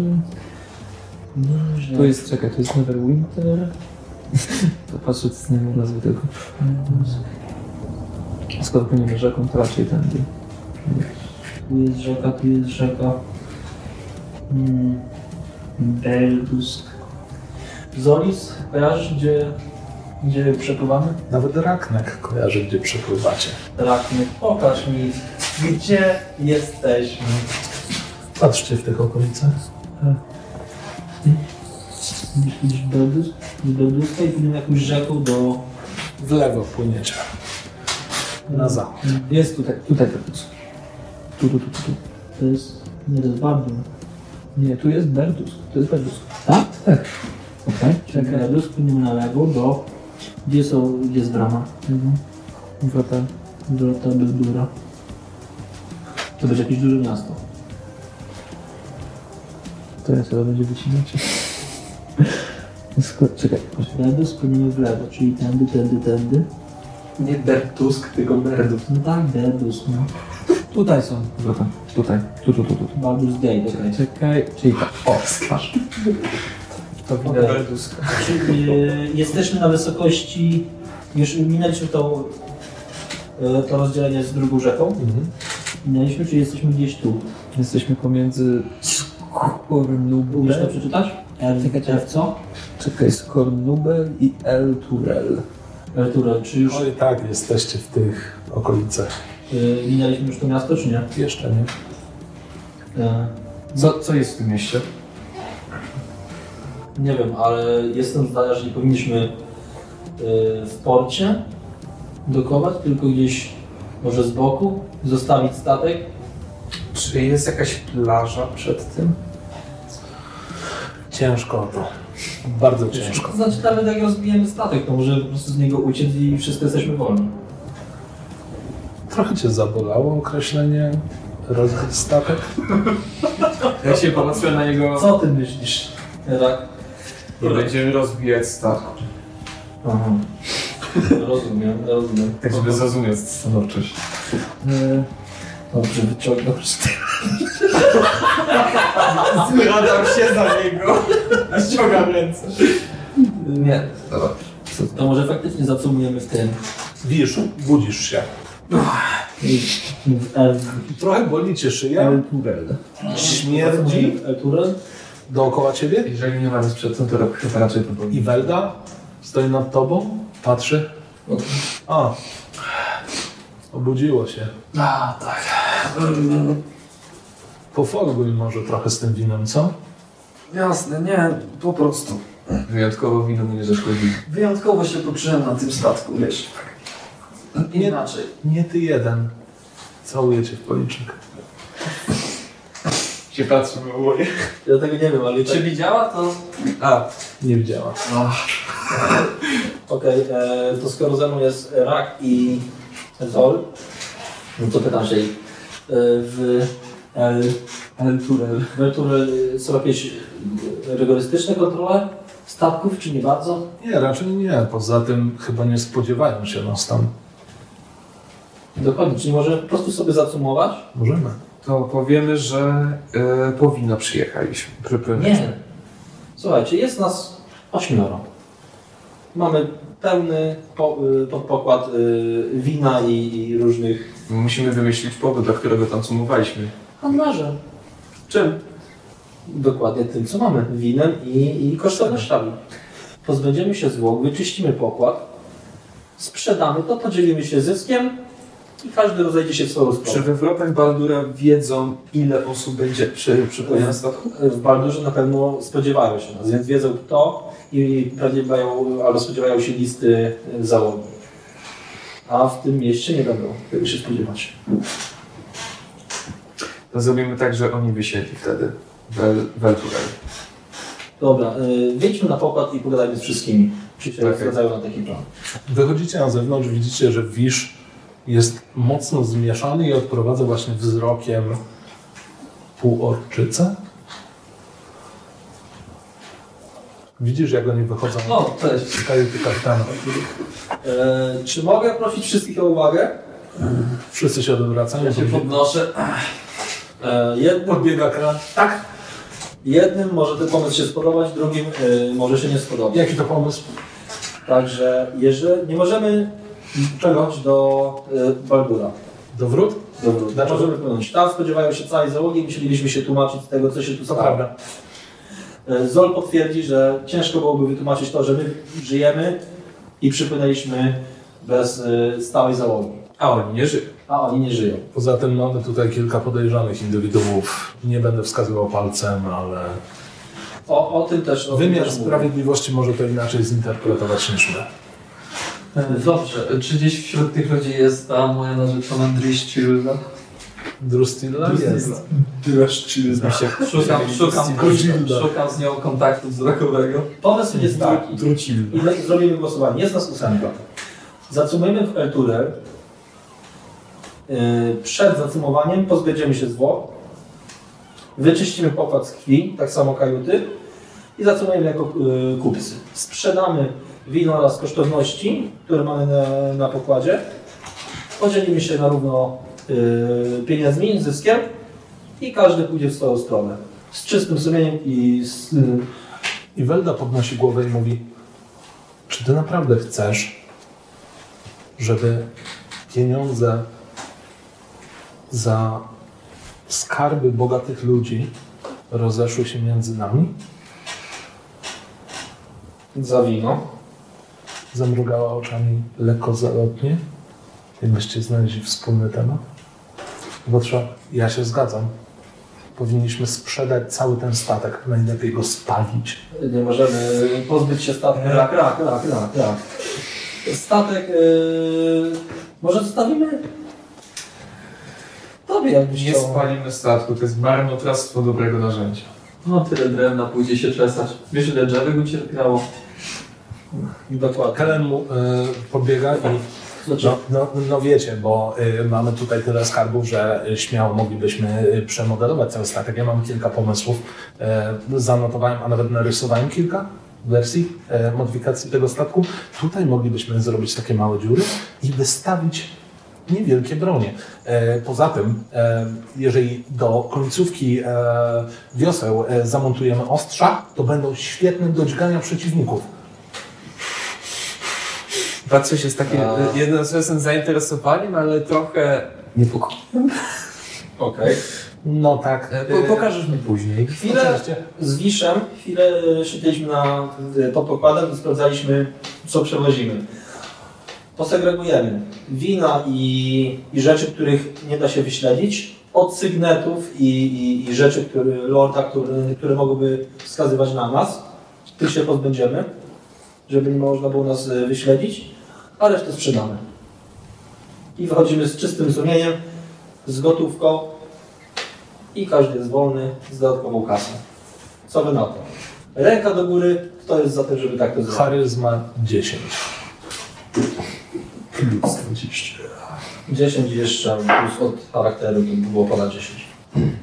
Nie, To jest, czekaj, to jest Neverwinter? To patrzę, co znajdę nazwy tego. Skoro płyniemy rzeką, to raczej tędy. Tu jest rzeka, tu jest rzeka. Hmm. Berdusk. Zolis, kojarzysz gdzie, gdzie przepływamy? Nawet Raknek kojarzy, gdzie przepływacie. Rakny, pokaż mi, gdzie jesteśmy. Patrzcie w tych okolicach. Z Berduska i pójdziemy jakąś rzeką do... W lewo płyniecie. Na zachód. Jest tutaj, tutaj Berdusk. Tu, tu, tu, tu, tu. To jest... Nie, to jest Bardur. Nie, tu jest Berdusk. To jest Berdusk. Tak? Tak. Okej. Czekaj, Berdusk, płyniemy na lewo do... Gdzie są, gdzie jest brama? Mhm. Wrota. Dorota Berdura. To będzie jakieś duże miasto. To ja trzeba będzie wycinać. Czekaj, proszę. Wtedy spłyniemy w lewo, czyli tędy, tędy, tędy. Nie Bertusk, tylko Berdus. No tak, Berdus, no. Tutaj są. Wrota. Tutaj. Tu, tu, tu, tu. Baldur's Gate, okej. Czekaj, czyli tak. O, patrz. To widać Okej. Czyli y, jesteśmy na wysokości, już minęliśmy tą, y, to rozdzielenie z drugą rzeką. Mhm. Minęliśmy, czy jesteśmy gdzieś tu? Jesteśmy pomiędzy Umiesz to Skornubel. przeczytać? R, Czekaj, F co? Czekaj, Skornubel i El Turel. Ertural, czy już Oj tak, jesteście w tych okolicach. y, minęliśmy już to miasto, czy nie? Jeszcze nie. Y, Co, co jest w tym mieście? Nie wiem, ale jestem zdania, że nie powinniśmy y, w porcie dokować, tylko gdzieś może z boku, zostawić statek. Czy jest jakaś plaża przed tym? Ciężko o to. Bardzo ciężko. Znaczy nawet jak rozbijemy statek, to może po prostu z niego uciec i wszyscy jesteśmy wolni. Trochę cię zabolało określenie rozbić statek? Ja się popatrzyłem na niego. Co ty myślisz? Tak. Nie będziemy rozbijać statku. Aha. Rozumiem, rozumiem. Tak, żeby zrozumieć stanowczość. Dobrze, wyciągnął Zgadzam się za niego. Ściągam ręce. Nie. To może faktycznie zacumujemy w tym. Wisz, budzisz się. Trochę boli cię szyja, El Turel. śmierdzi Elturel? dookoła ciebie Jeżeli nie ma nic przed tym, to raczej to i Welda stoi nad tobą, patrzy. A, obudziło się. A, tak. Pofolguj może trochę z tym winem, co? Jasne, nie, po prostu. Wyjątkowo wino nie zaszkodzi. Wyjątkowo się poczułem na tym statku, wiesz. Inaczej. Nie ty jeden. Całuję cię w policzek. Się patrzymy oboje. Ja tego nie wiem, ale Czy widziała to? A, Nie widziała. Okej, e, to skoro ze mną jest rak i Zol, no to pytam się, e, w El, El Turel. w El Turel są jakieś rygorystyczne kontrole statków, czy nie bardzo? Nie, raczej nie. Poza tym chyba nie spodziewają się nas tam. Dokładnie, czyli może po prostu sobie zacumować? Możemy. To powiemy, że e, powinno przyjechaliśmy. Nie. Słuchajcie, jest nas ośmioro. Mamy pełny po, y, podpokład y, wina i, i różnych Musimy wymyślić powód, dla którego tam sumowaliśmy. handlarzy. Czym? Dokładnie tym, co mamy. Winem i, i kosztownościami. Pozbędziemy się zwłok, wyczyścimy pokład, sprzedamy to, podzielimy się zyskiem i każdy rozejdzie się w swoją Czy stronę. we wrotach Baldura wiedzą, ile osób będzie przy na statku? W Baldurze na pewno spodziewają się nas, więc wiedzą kto i pewnie mają, albo spodziewają się listy załogi. A w tym mieście nie będą tego się spodziewać. To zrobimy tak, że oni wysiedli wtedy. w. Dobra, y, wyjdźmy na pokład i pogadajmy z wszystkimi. Się Okej. zgadzają na taki plan. Wychodzicie na zewnątrz, widzicie, że Wisz jest mocno zmieszany i odprowadza właśnie wzrokiem półorczycę. Widzisz, jak oni wychodzą No, cześć. z kajuty kapitana. E, czy mogę prosić wszystkich o uwagę? Wszyscy się odwracają. Ja się podnoszę. E, jednym, Podbiega kran. Tak. jednym może ten pomysł się spodobać, drugim e, może się nie spodobać. Jaki to pomysł? Także jeżeli nie możemy czegoś do e, Baldura. Dowrót? Dobra, nie Dlaczego? możemy płynąć. Tam spodziewają się całej załogi i musielibyśmy się tłumaczyć z tego, co się tu stało. prawda. Zol potwierdzi, że ciężko byłoby wytłumaczyć to, że my żyjemy i przypłynęliśmy bez e, stałej załogi. A oni nie żyją. A oni nie żyją. Poza tym mamy tutaj kilka podejrzanych indywiduów. Nie będę wskazywał palcem, ale O, o tym też o tym wymiar też mówię. sprawiedliwości może to inaczej zinterpretować niż my. E, Dobrze, czy gdzieś wśród tych ludzi jest ta moja narzeczona Drishchilda? Drustilla jest. Szukam, szukam, Godzilla. szukam z nią kontaktu wzrokowego. Pomysł jest taki. Trucilny. I zrobimy głosowanie. Jest nas ósemka. Zacumujemy w El Turel. Yy, Przed zacumowaniem pozbędziemy się zwłok. Wyczyścimy pokład z krwi, tak samo kajuty. I zacumujemy jako yy, kupcy. Sprzedamy wino oraz kosztowności, które mamy na, na pokładzie. Podzielimy się na równo yy, pieniędzmi, zyskiem. I każdy pójdzie w swoją stronę. Z czystym sumieniem i z, I Welda podnosi głowę i mówi: Czy ty naprawdę chcesz, żeby pieniądze za skarby bogatych ludzi rozeszły się między nami? za wino. Zamrugała oczami lekko zalotnie, jakbyście znaleźli wspólny temat. Bo trzeba, ja się zgadzam. Powinniśmy sprzedać cały ten statek, najlepiej go spalić. Nie możemy pozbyć się statku. Rak, rak, rak, rak, rak. Statek yy, może zostawimy tobie jakbyś Nie chciał. spalimy statku, to jest marnotrawstwo dobrego narzędzia. No tyle drewna pójdzie się czesać. Wiesz ile drzewek ucierpiało? Dokładnie. Kellen mu y, podbiega i Znaczy, No, no, no wiecie, bo y, mamy tutaj tyle skarbów, że y, śmiało moglibyśmy y, przemodelować cały statek. Ja mam kilka pomysłów. Y, zanotowałem, a nawet narysowałem kilka wersji y, modyfikacji tego statku. Tutaj moglibyśmy zrobić takie małe dziury i wystawić niewielkie bronie. E, Poza tym, e, jeżeli do końcówki e, wioseł zamontujemy ostrza, to będą świetne do dźgania przeciwników. Patrzę się z takim A. jednym sensem zainteresowaniem, ale trochę niepokojem. okej. No tak. Po, pokażesz mi później. Chwilę Oczywiście. z Wiszem, chwilę siedzieliśmy na, pod pokładem i sprawdzaliśmy, co przewozimy. Posegregujemy wina i, i rzeczy, których nie da się wyśledzić, od sygnetów i, i, i rzeczy, które, lorda, które, które mogłyby wskazywać na nas. Tych się pozbędziemy, żeby nie można było nas e, wyśledzić, a resztę sprzedamy. I wychodzimy z czystym sumieniem, z gotówką i każdy jest wolny z dodatkową kasą. Co wy na to? Ręka do góry, kto jest za tym, żeby tak to zrobić? Charyzma 10. Plus 20. 10 jeszcze plus od charakteru to by było ponad 10.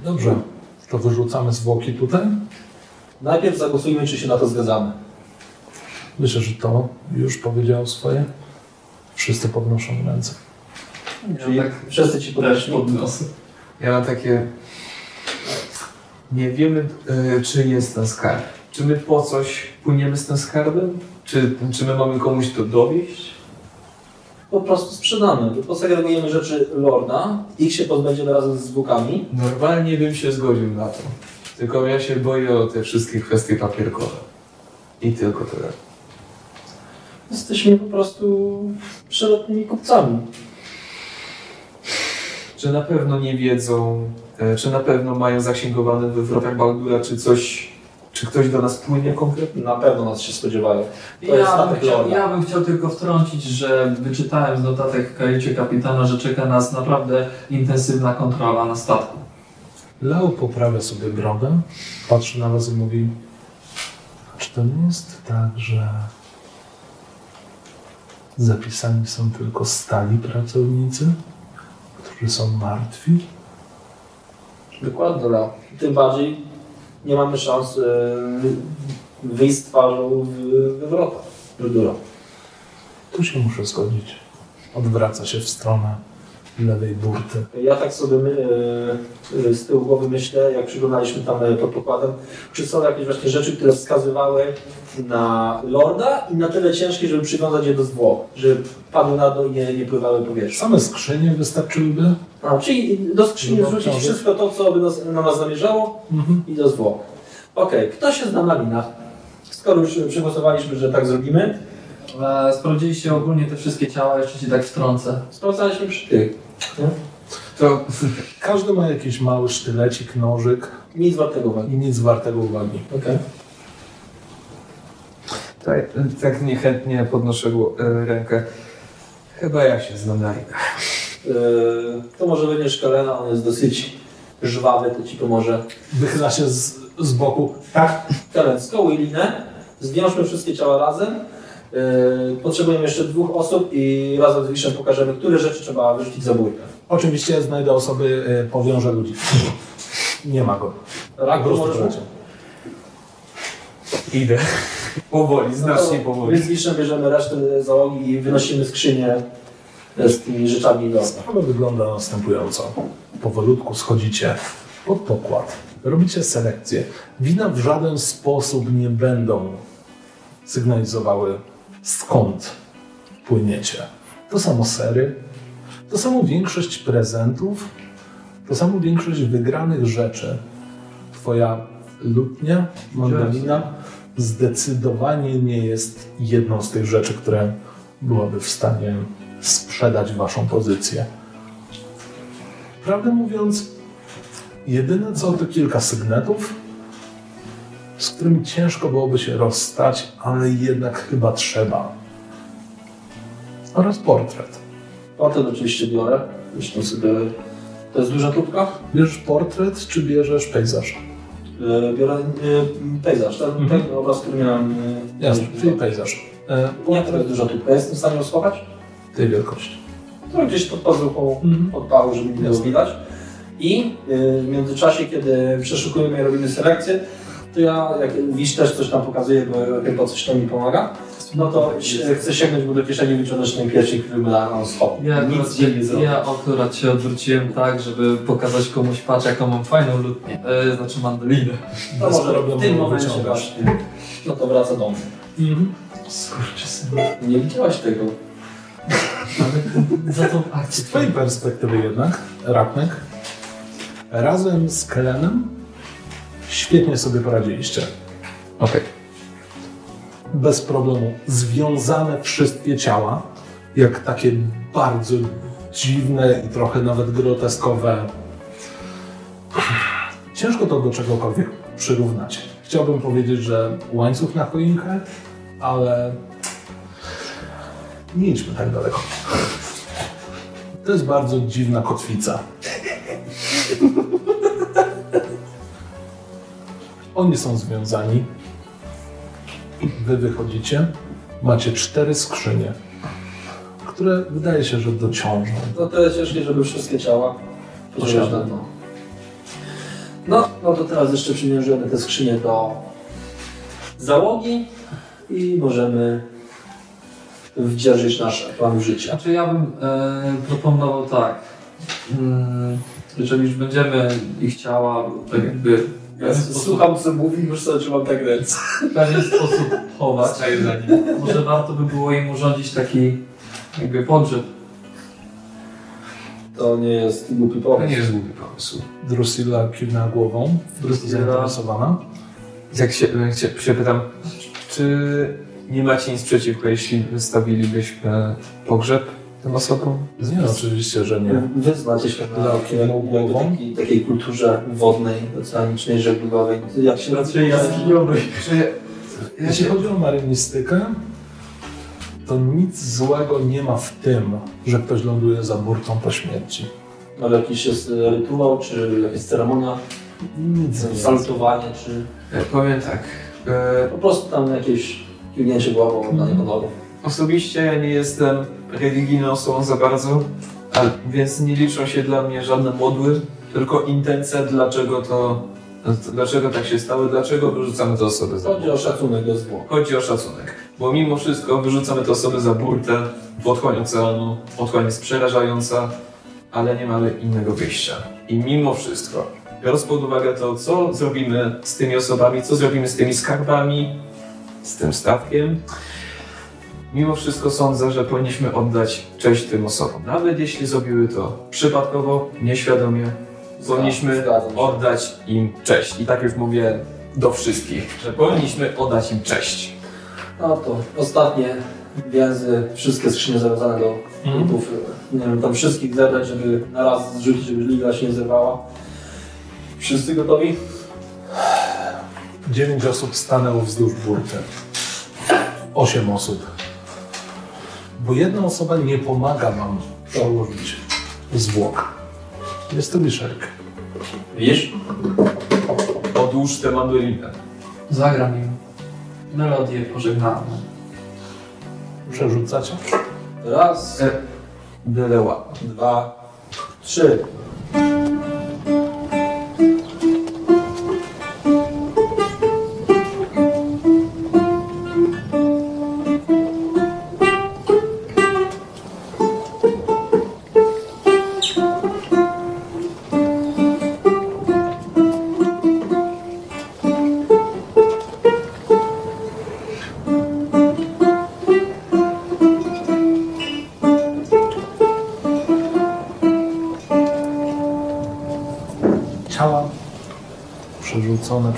Dobrze, to wyrzucamy zwłoki tutaj. Najpierw zagłosujmy, czy się na to zgadzamy. Myślę, że to już powiedział swoje. Wszyscy podnoszą ręce. Czyli tak wszyscy ci podeszli. podniosę. Ja mam takie... Nie wiemy, e, czy jest ten skarb. Czy my po coś płyniemy z tym skarbem? Czy, czy my mamy komuś to dowieść? Po prostu sprzedamy. Posegregujemy rzeczy Lorda, ich się pozbędziemy razem z zwłokami. Normalnie bym się zgodził na to. Tylko ja się boję o te wszystkie kwestie papierkowe. I tylko tyle. Jesteśmy po prostu przelotnymi kupcami. Czy na pewno nie wiedzą, e, czy na pewno mają zasięgowane we wrotach Baldura, czy coś, czy ktoś do nas płynie konkretnie? Na pewno nas się spodziewają. To jest Ja bym, chciał, ja bym chciał tylko wtrącić, że wyczytałem z notatek w kajucie kapitana, że czeka nas naprawdę intensywna kontrola na statku. Leo poprawia sobie brodę, patrzy na was i mówi czy to nie jest tak, że zapisani są tylko stali pracownicy, którzy są martwi? Dokładnie, Leo. Tym bardziej nie mamy szans yy, wyjść z twarzą w, we wrotach. Burdura. Tu się muszę zgodzić. Odwraca się w stronę lewej burty. Ja tak sobie yy, z tyłu głowy myślę, jak przyglądaliśmy tam yy, pod pokładem, czy są jakieś właśnie rzeczy, które wskazywały na Lorda i na tyle ciężkie, żeby przywiązać je do zwłok, żeby padły na dół i nie, nie pływały po powietrzu. Same skrzynie wystarczyłyby? A, czyli do skrzyni wrzucić wszystko to, co by nas, na nas zamierzało Mhm. i do zwłok. Okej, kto się zna na linach? Skoro już przygłosowaliśmy, że tak zrobimy, E, sprawdziliście ogólnie te wszystkie ciała, jeszcze się tak wtrącę. sprawdzaliśmy przy tych. To Każdy ma jakiś mały sztylecik, nożyk Nic wartego uwagi. i nic wartego uwagi. Okej. tak, tak niechętnie podnoszę e, rękę. Chyba ja się znam na rynach. Yy, to może będzie szkalena, on jest dosyć żwawy, to ci pomoże. Wychyla się z, z boku. Tak, Karen, skołuj linę, zwiążmy wszystkie ciała razem. Yy, potrzebujemy jeszcze dwóch osób i razem z Wiszem pokażemy, które rzeczy trzeba wyrzucić za bójkę. Oczywiście znajdę osoby, y, powiążę ludzi. Nie ma go. Rak, Po prostu możesz poleciał. Idę. Powoli, znacznie No, powoli. Więc z Wiszem bierzemy resztę załogi i wynosimy skrzynię z tymi rzeczami do Sprawa wygląda następująco. Powolutku schodzicie pod pokład. Robicie selekcję. Wina w żaden sposób nie będą sygnalizowały skąd płyniecie. To samo sery, to samo większość prezentów, to samo większość wygranych rzeczy. Twoja lutnia, mandolina zdecydowanie nie jest jedną z tych rzeczy, które byłaby w stanie sprzedać waszą pozycję. Prawdę mówiąc, jedyne co to kilka sygnetów, z którymi ciężko byłoby się rozstać, ale jednak chyba trzeba. Oraz portret. Potem oczywiście biorę. Zresztą sobie... To jest duża tubka? Bierzesz portret, czy bierzesz pejzaż? Yy, Biorę yy, pejzaż, ten, Mhm. ten obraz, który miałem... yy, Jasne, czyli pejzaż. E, Nie, to portret jest duża tubka. Jestem w stanie rozsłapać? Tej wielkości. To gdzieś pod pazuchą Mhm. odpału, żeby nie było widać. I yy, w międzyczasie, kiedy przeszukujemy i robimy selekcję, to ja, jak Wisz też coś tam pokazuje, bo chyba coś tam mi pomaga, no to chcę sięgnąć mu do kieszeni, wyciągnąć ten pierścień, który da non stop. Ja Nic akurat, się nie zrobi. ja akurat się odwróciłem tak, żeby pokazać komuś, patrz jaką mam fajną lutnię. E, znaczy mandolinę. To Bez może problemu w tym momencie wyciągasz. właśnie. No to wraca do mnie. Mhm. Skurczysyn. Nie widziałaś tego. Ale za tą Z akcję. twojej perspektywy jednak, Raknek, razem z Kelenem świetnie sobie poradziliście. Okej. Bez problemu związane wszystkie ciała, jak takie bardzo dziwne i trochę nawet groteskowe. Ciężko to do czegokolwiek przyrównać. Chciałbym powiedzieć, że łańcuch na choinkę, ale nie idźmy tak daleko. To jest bardzo dziwna kotwica. Oni są związani. Wy wychodzicie. Macie cztery skrzynie, które wydaje się, że dociążą. No to jest ciężkie, żeby wszystkie ciała posiadać na dno. No, no to teraz jeszcze przymierzymy te skrzynie do załogi i możemy wdzierżyć nasz plan życia. Znaczy ja bym e, proponował tak. Mm, jeżeli już będziemy ich ciała tak jakby pewien sposób, Słucham co mówi, już sobie trzymam tak ręce. w pewien sposób chować, może warto by było im urządzić taki jakby pogrzeb. To nie jest głupi To pomysł. nie jest głupi pomysł. Drusilla kiwnęła głową, Drusilla- zainteresowana. Jak się, jak się, się pytam, czy nie macie nic przeciwko, jeśli wystawilibyśmy pogrzeb tym osobom? Nie, oczywiście, że nie. Wy znacie się na głową. takiej, takiej kulturze wodnej, oceanicznej, żeglugowej. Jak się Raczej. Czy Jeśli chodzi o marynistykę, to nic złego nie ma w tym, że ktoś ląduje za burtą po śmierci. Ale jakiś jest e, rytuał, czy jakaś ceremonia, Nic salutowanie, czy e, powiem tak. E, po prostu tam jakieś kiwnięcie głową na niego nogą. Osobiście ja nie jestem religijną osobą za bardzo, więc nie liczą się dla mnie żadne modły, tylko intencja, dlaczego to, dlaczego tak się stało, dlaczego wyrzucamy te osoby za Chodzi o szacunek do zwłok. Chodzi o szacunek, bo mimo wszystko wyrzucamy te osoby za burtę w otchłań oceanu, otchłań jest przerażająca, ale nie mamy innego wyjścia. I mimo wszystko, biorąc pod uwagę to, co zrobimy z tymi osobami, co zrobimy z tymi skarbami, z tym statkiem, mimo wszystko sądzę, że powinniśmy oddać cześć tym osobom. Nawet jeśli zrobiły to przypadkowo, nieświadomie, powinniśmy oddać im cześć. I tak już mówię do wszystkich, że powinniśmy oddać im cześć. No to ostatnie więzy, wszystkie skrzynie zawiązane do kultów. Nie wiem, tam wszystkich zebrać, żeby na raz zrzucić, żeby liga się nie zerwała. Wszyscy gotowi? Dziewięć osób stanęło wzdłuż burty. Osiem osób. Bo jedna osoba nie pomaga wam przełożyć zwłok. Jest to Liszelk. Widzisz? Odłóż tę mandolinę. Zagram im melodię pożegnalną. Przerzucacie? Raz, E, byle łap. dwa, trzy.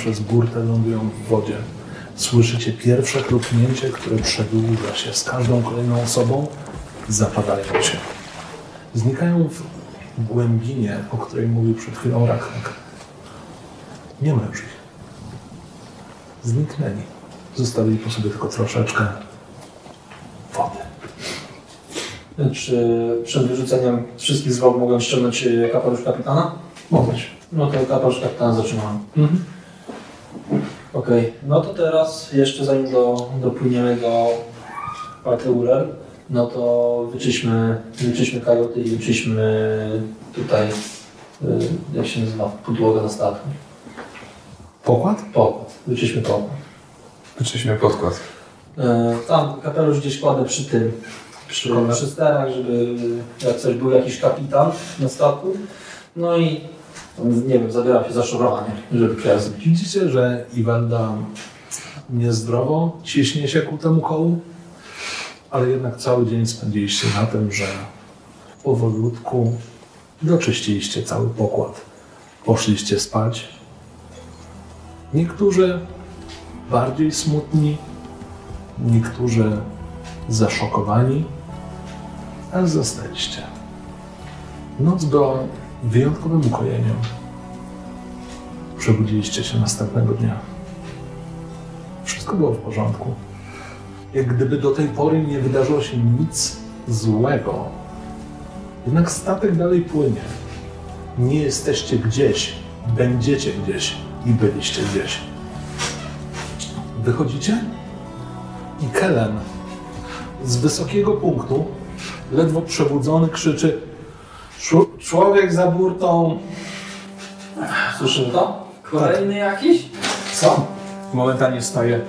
Przez burtę lądują w wodzie. Słyszycie pierwsze chlupnięcie, które przedłuża się z każdą kolejną osobą, zapadają się. Znikają w głębinie, o której mówił przed chwilą Rachnek. Nie ma już ich. Zniknęli. Zostawili po sobie tylko troszeczkę wody. Czy przed wyrzuceniem wszystkich zwłok mogłem ściągnąć e, kapelusz kapitana? Mogłeś. No to kapelusz kapitana zatrzymałem. Okej, no to teraz jeszcze zanim do, dopłyniemy do Parteurer, no to wyczyśmy, wyczyśmy kajuty i wyczyśmy tutaj, y, jak się nazywa, podłogę na statku. Pokład? Pokład, wyczyśmy pokład. Wyczyśmy podkład. E, Tam kapelusz gdzieś kładę przy tym, przy, przy sterach, żeby jak coś był jakiś kapitan na statku. No i nie wiem, zabieram się za szorowanie, żeby przejazd. Widzicie, że Iwalda niezdrowo ciśnie się ku temu kołu, ale jednak cały dzień spędziliście na tym, że powolutku doczyściliście cały pokład. Poszliście spać. Niektórzy bardziej smutni, niektórzy zaszokowani, ale zasnęliście. Noc była wyjątkowym ukojeniem. Przebudziliście się następnego dnia. Wszystko było w porządku. Jak gdyby do tej pory nie wydarzyło się nic złego. Jednak statek dalej płynie. Nie jesteście gdzieś, będziecie gdzieś i byliście gdzieś. Wychodzicie i Kellen z wysokiego punktu, ledwo przebudzony, krzyczy "Czł- Człowiek za burtą. Słyszymy to? Kolejny jakiś? Co? Momentalnie wstaję.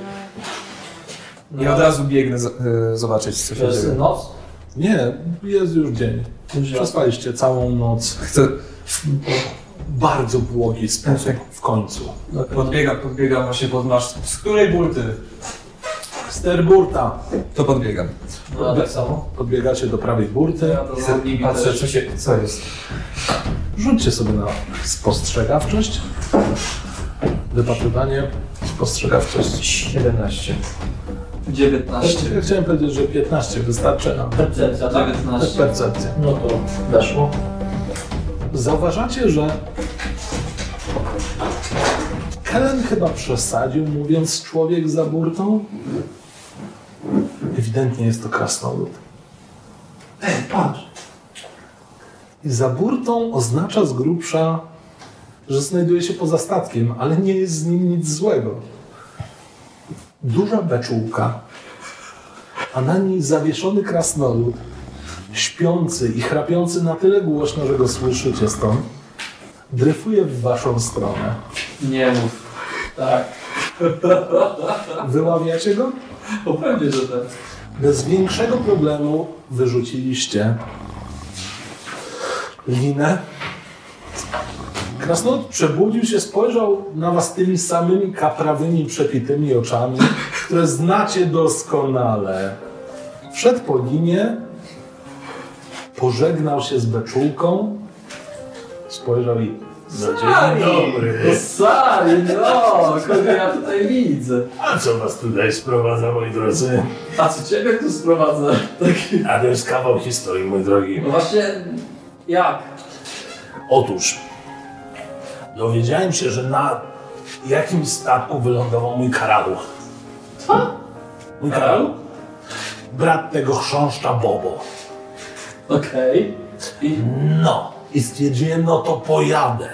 I od razu biegnę z, e, zobaczyć, co się To jest dzieje. noc? Nie, jest już dzień. Przespaliście całą noc. Chcę, W bardzo błogi sposób w końcu. podbiegam, podbiegam właśnie pod maszt. Z której burty? Sterburta. To podbiegam. No, ja tak samo. Podbiegacie do prawej burty. I patrzę, co, się, co jest. Rzućcie sobie na spostrzegawczość. Wypatrywanie, spostrzegawczość. 17. 19. Ja chciałem powiedzieć, że 15 wystarczy na Percepcja, tak? 19. percepcję. No to weszło. Zauważacie, że Kellen chyba przesadził, mówiąc człowiek za burtą. Ewidentnie jest to krasnolud. Ej, patrz. I za burtą oznacza z grubsza, że znajduje się poza statkiem, ale nie jest z nim nic złego. Duża beczułka, a na niej zawieszony krasnolud, śpiący i chrapiący na tyle głośno, że go słyszycie stąd, dryfuje w waszą stronę. Nie mów. Tak. Wyławiacie go? O pewnie, że tak. Bez większego problemu wyrzuciliście linę. Krasnolud przebudził się, spojrzał na was tymi samymi kaprawymi, przepitymi oczami, które znacie doskonale. Wszedł po linie, pożegnał się z beczułką, spojrzał i no dzień dobry. No Sari, no! Kogo ja tutaj widzę? A co was tutaj sprowadza, moi drodzy? A co ciebie tu sprowadza? Taki... A to jest kawał historii, mój drogi. No właśnie, jak? Otóż dowiedziałem się, że na jakimś statku wylądował mój karalu. Co? Mój karalu? Brat tego chrząszcza Bobo. Okej. I No, i stwierdziłem, no to pojadę.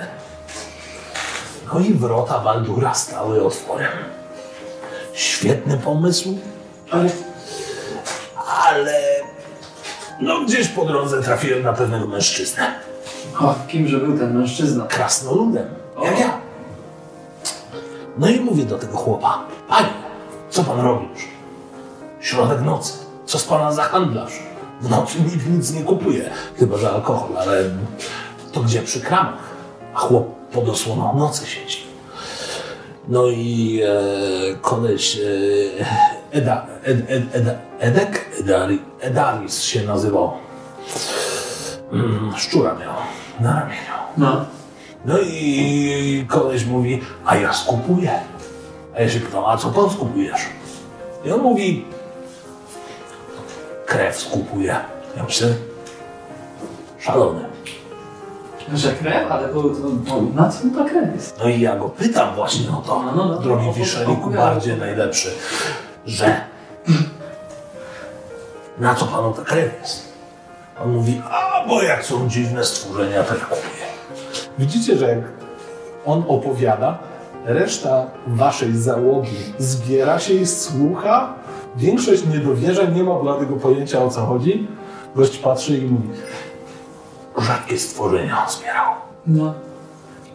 No i wrota Baldura stały otworem. Świetny pomysł, ale ale no gdzieś po drodze trafiłem na pewnego mężczyznę. o, kimże był ten mężczyzna? krasnoludem, jak ja. No i mówię do tego chłopa, panie, co pan robisz? Środek nocy, co z pana za handlarz? W nocy nikt nic nie kupuje, chyba że alkohol, ale to gdzie przy kramach? A chłop pod osłoną nocy siedzi. No i e, koleś e, Eda, Ed, Ed, Eda, Edek? Edari, Edaris się nazywał. Mm, szczura miał na ramieniu. No. No i koleś mówi, a ja skupuję. A ja się pytam, a co pan skupujesz? I on mówi, krew skupuje. Ja myślę, szalony. Że krew? Ale to, to, to na co ta krew jest? No i ja go pytam właśnie o to, No, no, no. drogi Wiszeliku, bardziej najlepszy, że na co panu ta krew jest? On mówi, a bo jak są dziwne stworzenia, to ja kupuję. Widzicie, że jak on opowiada, reszta waszej załogi zbiera się i słucha. Większość nie dowierza, nie ma bladego pojęcia o co chodzi. Gość patrzy i mówi, rzadkie stworzenia on zbierał. No.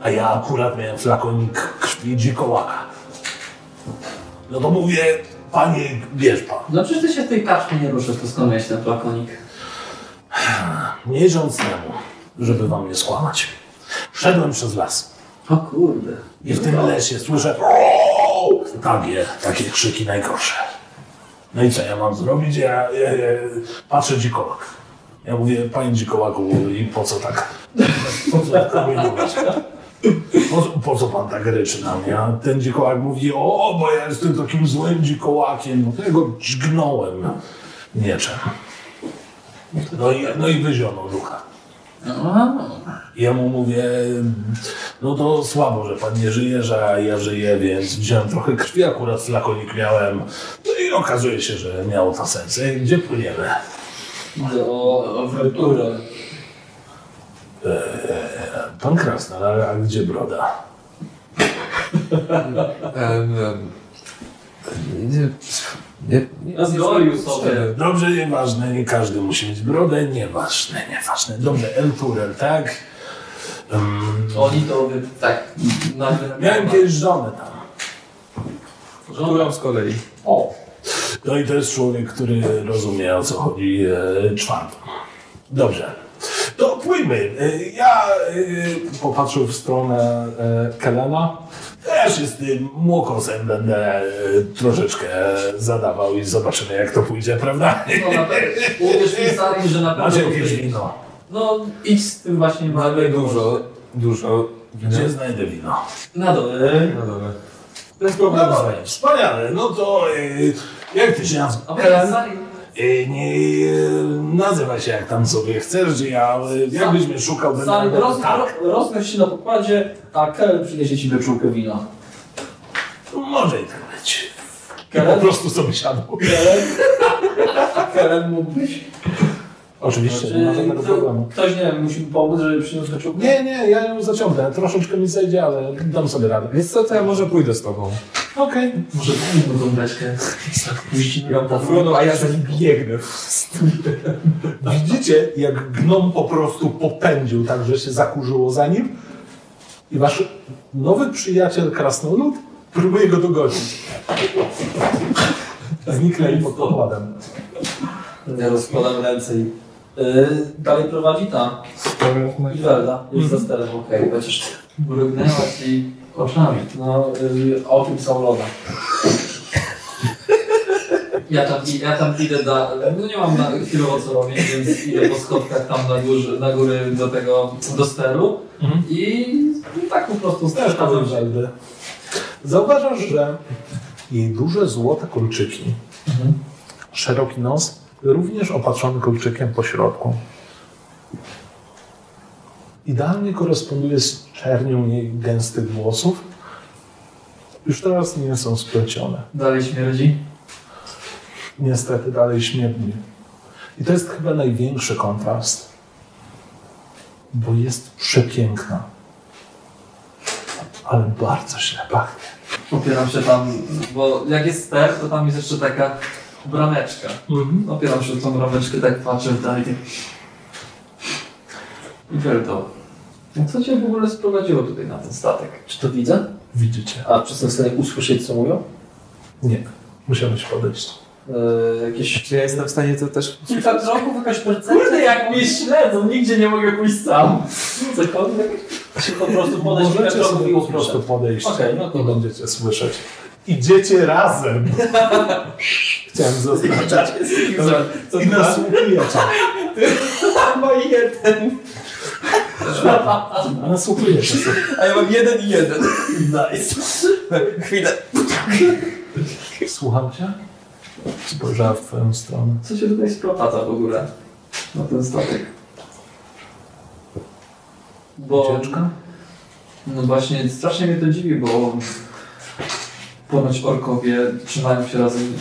A ja akurat miałem flakonik krwi dzikołaka. No to mówię, panie, bierz pan. No przecież ty się w tej kaczce nie ruszę, to skąd miałeś ten flakonik? Miesiąc temu, żeby wam nie skłamać, szedłem przez las. O kurde. I w tym lesie słyszę takie, takie krzyki najgorsze. No i co ja mam zrobić? Ja, ja, ja patrzę dzikołak. Ja mówię, panie dzikołaku, i po co tak? Po co tak kombinować? Po, po co pan tak ryczy na mnie? A ten dzikołak mówi, o, bo ja jestem takim złym dzikołakiem. No to ja go dźgnąłem mieczem. No i, no i wyzionął ducha. Ja mu mówię, no to słabo, że pan nie żyje, że ja żyję, więc wziąłem trochę krwi, akurat flakonik miałem. No i okazuje się, że miało to sens. Ej, Gdzie płyniemy? O, emeryturę. Pan Krasnal, a a gdzie broda? Em, em, Nie, nie, Zgolił sobie. Dobrze, nieważne, nie każdy musi mieć brodę, nieważne, nieważne. Dobrze, El Turel, tak? Um, Oni to wy, tak nagle... miałem kiedyś żonę tam. Którą z kolei? O! No i to jest człowiek, który rozumie o co chodzi e, czwartą. Dobrze. To pójmy. E, ja e, popatrzył w stronę e, Kelena. Też jestem młokosem, będę e, troszeczkę zadawał i zobaczymy jak to pójdzie, prawda? No na pewno. Uwierz mi Salim, że na pewno... Macie to jakieś wino? No idź z tym właśnie... Mamy dużo, dużo. Gdzie znajdę wino? Na dole. No dobra. Bez problemu. Wspaniale. No to e, jak ty się nazywasz? E, Nie e, nazywaj się jak tam sobie chcesz, że ja e, jakbyś mnie szukał, będę Salim, roz, tak. ro, roznoś się na pokładzie, a Kellen przyniesie ci wyczółkę wina. Może i tak być. I po prostu sobie siadł. Kellen? Kellen mógłbyś? Oczywiście, nie ma żadnego problemu. Ktoś, nie wiem, musi mi pomóc, żeby przyniósł wyczółkę? Nie, nie, ja ją zaciągnę. Troszeczkę mi zejdzie, ale dam sobie radę. Więc co, to ja może pójdę z tobą. Okej. może daj mu tą beczkę. Puści ją po Fruno, a ja za nim biegnę. Widzicie, jak gnom po prostu popędził, tak że się zakurzyło za nim. I wasz nowy przyjaciel Krasnolud próbuje go dogonić. Zniknęli pod pokładem. Ja rozkładam ręce i... Yy, dalej prowadzi ta. Iwelda, jest za sterem, okej. Chociaż mrugnęła ci oczami. No, yy, o tym są loda. Ja tam, ja tam idę da, no nie mam na chwilowo co robić, więc idę po schodkach tam na, górze, na góry do tego, do steru Mhm. i, tak po prostu przeszkadzam. Zeldy. Zauważasz, że jej duże złote kolczyki, szeroki nos, również opatrzony kolczykiem po środku. Idealnie koresponduje z czernią jej gęstych włosów. Już teraz nie są splecione. Dalej śmierdzi. Niestety dalej śmierdzi. I to jest chyba największy kontrast. Bo jest przepiękna. Ale bardzo źle pachnie. Opieram się tam, bo jak jest ster, to tam jest jeszcze taka brameczka. Opieram się o tą brameczkę, tak patrzę w dalej. I Welto, co cię w ogóle sprowadziło tutaj na ten statek? Czy to widzę? Widzicie? A czy jestem w stanie usłyszeć, co mówią? Nie. Musiałeś podejść. Yy, jakieś... Czy ja jestem w stanie to też... Kilka kroków, jakaś percepcja? Kurde, jak mnie śledzą, nigdzie nie mogę pójść sam. Cokolwiek? Czy po prostu podejść kilka Możecie kroków sobie i po prostu usłyszeć? podejść Okej, no to i będziecie słyszeć. Idziecie razem. Chciałem zaznaczać. Co I nasłuchujecie. ma jeden. Nasłuchujecie sobie. A ja mam jeden i jeden. Nice. Chwilę. Słucham cię? Spojrzała w twoją stronę. Co się tutaj sprowadza w ogóle na ten statek? Bo, Ucieczka? no właśnie, strasznie mnie to dziwi, bo ponoć orkowie trzymają się razem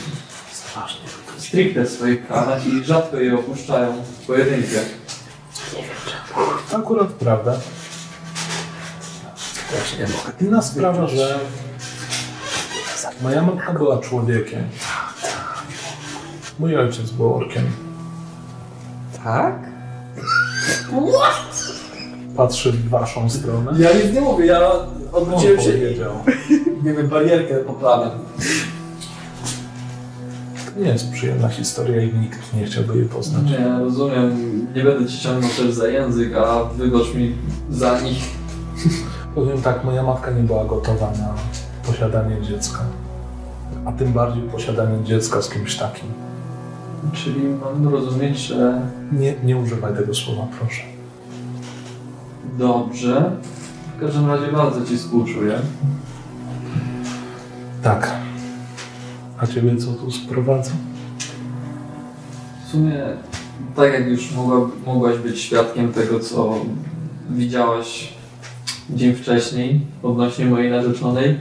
Strasznie. stricte w swoich klanach i rzadko je opuszczają w pojedynkę. To akurat prawda. Inna sprawa, że moja matka była człowiekiem. Mój ojciec był orkiem. Tak? Patrzy w waszą stronę. Ja nic nie mówię, ja odwróciłem się i powiedział. nie wiem, barierkę poprawiam. Nie jest przyjemna historia i nikt nie chciałby jej poznać. Nie, rozumiem, nie będę ci ciągnął też za język, a wygocz mi za nich. Powiem tak, moja matka nie była gotowa na posiadanie dziecka. A tym bardziej posiadanie dziecka z kimś takim. Czyli mam rozumieć, że Nie, nie używaj tego słowa, proszę. dobrze. W każdym razie bardzo ci współczuję. Tak. A ciebie co tu sprowadza? W sumie, tak jak już mogła, mogłaś być świadkiem tego, co widziałaś dzień wcześniej odnośnie mojej narzeczonej,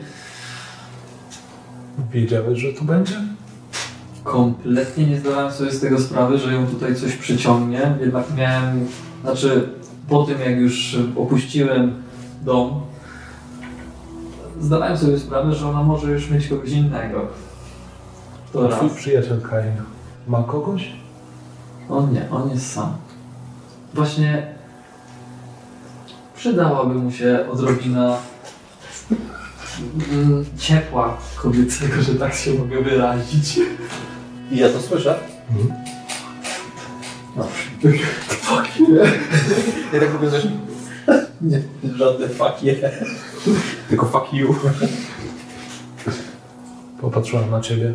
Wiedziałeś, że tu będzie? kompletnie nie zdawałem sobie z tego sprawy, że ją tutaj coś przyciągnie. Jednak miałem, znaczy po tym jak już opuściłem dom, zdawałem sobie sprawę, że ona może już mieć kogoś innego. To Twój raz. przyjaciel Kain ma kogoś? On nie, on jest sam. Właśnie przydałaby mu się odrobina mm, ciepła kobiecego, że tak się mogę wyrazić. I ja to słyszę. Mhm. Fuck yeah. Ja tak mówię, że Nie, żadne fuck yeah. tylko fuck you. Popatrzyłem na ciebie.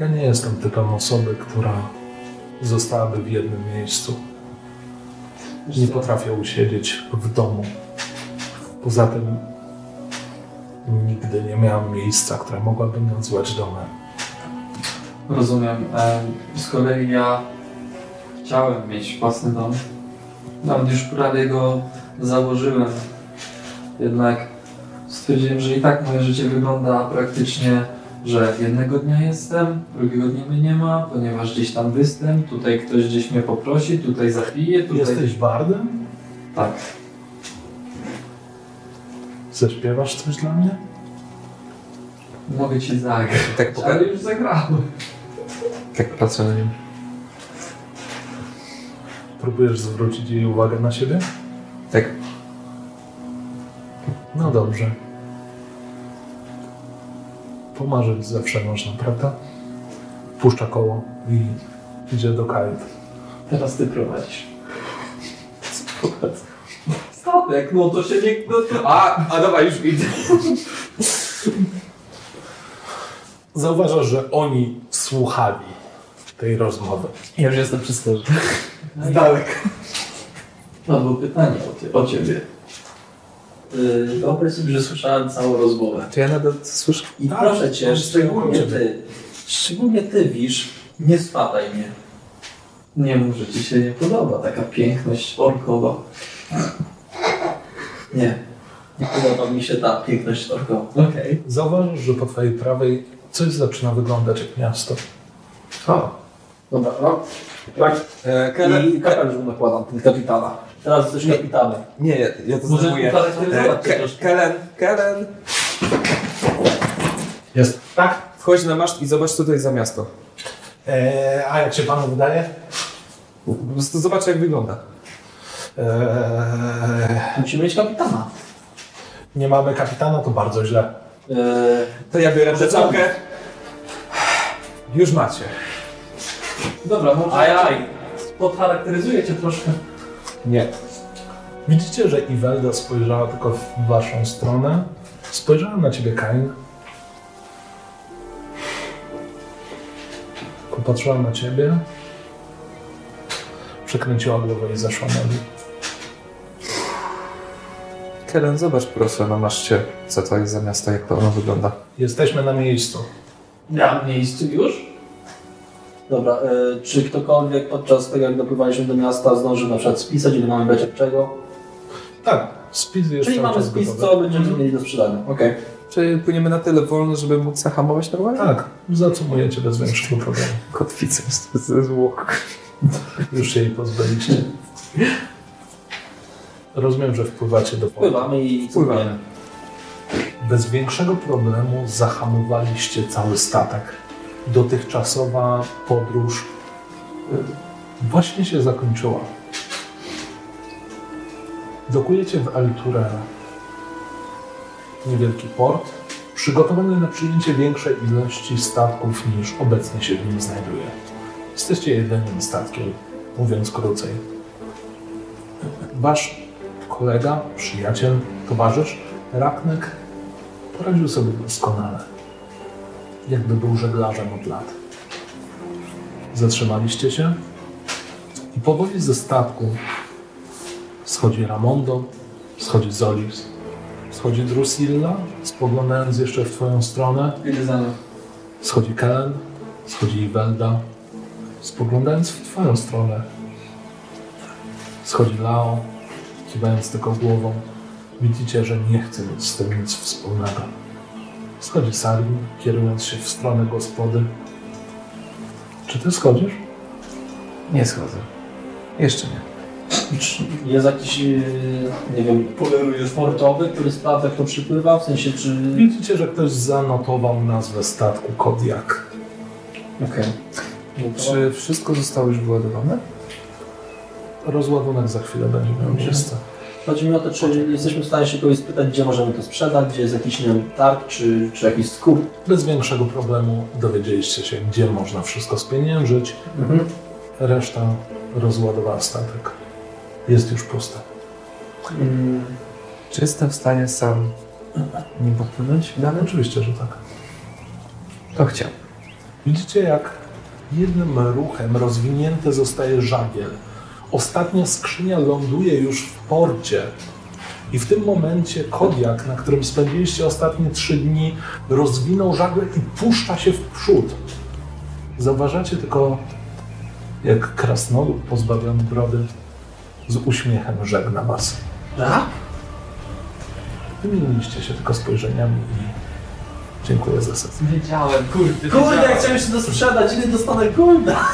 Ja nie jestem typem osoby, która zostałaby w jednym miejscu. Nie potrafię usiedzieć w domu. Poza tym nigdy nie miałem miejsca, które mogłabym nazwać domem. Rozumiem. E, Z kolei ja chciałem mieć własny dom. Nawet już prawie go założyłem. Jednak stwierdziłem, że i tak moje życie wygląda praktycznie, że jednego dnia jestem, drugiego dnia mnie nie ma, ponieważ gdzieś tam występ, tutaj ktoś gdzieś mnie poprosi, tutaj zapije, tutaj... Jesteś bardem? Tak. Zaśpiewasz coś dla mnie? Mogę ci zagrać. Tak, Ale poka- już zagrałem. tak patrzę na nim. Próbujesz zwrócić jej uwagę na siebie? Tak, No dobrze. Pomarzyć zawsze można, prawda? Puszcza koło i idzie do kajut. Teraz ty prowadzisz. Statek, no to się nie... No to... A, a dobra, już idę. Zauważasz, że oni słuchali tej rozmowy. Ja już jestem przy sterze. Z daleka. No było pytanie o, ty, o ciebie. Yy, Wyobraź sobie, że słyszałem całą rozmowę. Czy ja nadal słyszę? I Tak, proszę cię, szczególnie ty, szczególnie ty, Wisz, nie spadaj mnie. Nie mów, że ci się nie podoba taka piękność orkowa. Nie. Nie podoba mi się ta piękność orkowa. Okej. Zauważasz, że po twojej prawej coś zaczyna wyglądać jak miasto. O. Dobra, no. Tak. E, I kapelusz nakładam, ten kapitana. Teraz jesteś kapitanem. Nie, ja, ja to Może troszkę. Kelen, Kelen, Jest. Tak? wchodź na maszt i zobacz tutaj za miasto. Eee, a jak się panu wydaje? Po prostu zobacz jak wygląda. Eee, Musimy mieć kapitana. nie mamy kapitana, to bardzo źle. Yy, To ja biorę tę czapkę. Już macie. Dobra, może Ajaj. podcharakteryzuję cię troszkę. Nie. Widzicie, że Iwelda spojrzała tylko w waszą stronę. Spojrzała na ciebie Kain. Popatrzyła na ciebie. Przekręciła głowę i zeszła na dół. Kelen, zobacz proszę na maszcie, co to jest za miasto, jak to ono wygląda. Jesteśmy na miejscu. Na miejscu już? Dobra, yy, czy ktokolwiek podczas tego, jak dopływaliśmy do miasta, zdążył na przykład spisać, ile mamy beczek czego? Tak, spis jest Czyli cały mamy czas spis, gotowy. co będziemy mieli do sprzedania. Okej. Czy płyniemy na tyle wolno, żeby móc zahamować normalnie? Tak, zacumujecie bez większego problemu. Kotwicę z- ze zwłok. Już się jej pozbyliście. Rozumiem, że wpływacie do portu. Pływamy i Pływamy. Bez większego problemu zahamowaliście cały statek. Dotychczasowa podróż y, właśnie się zakończyła. Dokujecie w El Turera. Niewielki port, przygotowany na przyjęcie większej ilości statków niż obecnie się w nim znajduje. Jesteście jedynym statkiem, mówiąc krócej. Wasz kolega, przyjaciel, towarzysz, Raknek poradził sobie doskonale. Jakby był żeglarzem od lat. Zatrzymaliście się i powoli ze statku schodzi Ramondo, schodzi Zolis, schodzi Drusilla, spoglądając jeszcze w twoją stronę, schodzi Kellen, schodzi Iwelda, spoglądając w twoją stronę. Schodzi Lao, kiwając tylko głową. Widzicie, że nie chce mieć z tym nic wspólnego. Schodzi Sarin, kierując się w stronę gospody. Czy ty schodzisz? Nie schodzę. Jeszcze nie. Jest jakiś, yy, nie wiem, sportowy, który sprawdza, kto przypływa? W sensie, czy... Widzicie, że ktoś zanotował nazwę statku Kodiak. Okej. No to- Czy wszystko zostało już wyładowane? Rozładunek za chwilę będzie miał miejsce. Chodzi mi o to, czy jesteśmy w stanie się kogoś spytać, gdzie możemy to sprzedać, gdzie jest jakiś, nie wiem, targ, czy, czy jakiś skup. Bez większego problemu dowiedzieliście się, gdzie można wszystko spieniężyć. Reszta rozładowała statek. Jest już pusta. Mm, Czy jestem w stanie sam nim popłynąć dalej? Oczywiście, że tak. To chciał. Widzicie, jak jednym ruchem rozwinięty zostaje żagiel. Ostatnia skrzynia ląduje już w porcie. I w tym momencie Kodiak, na którym spędziliście ostatnie trzy dni, rozwinął żagiel i puszcza się w przód. Zauważacie tylko, jak krasnolud pozbawiony brody z uśmiechem żegna was. tak? Wymieniliście się tylko spojrzeniami i dziękuję za sesję. Wiedziałem, kurde, Kurde, chciałem jeszcze to sprzedać, ile dostanę golda?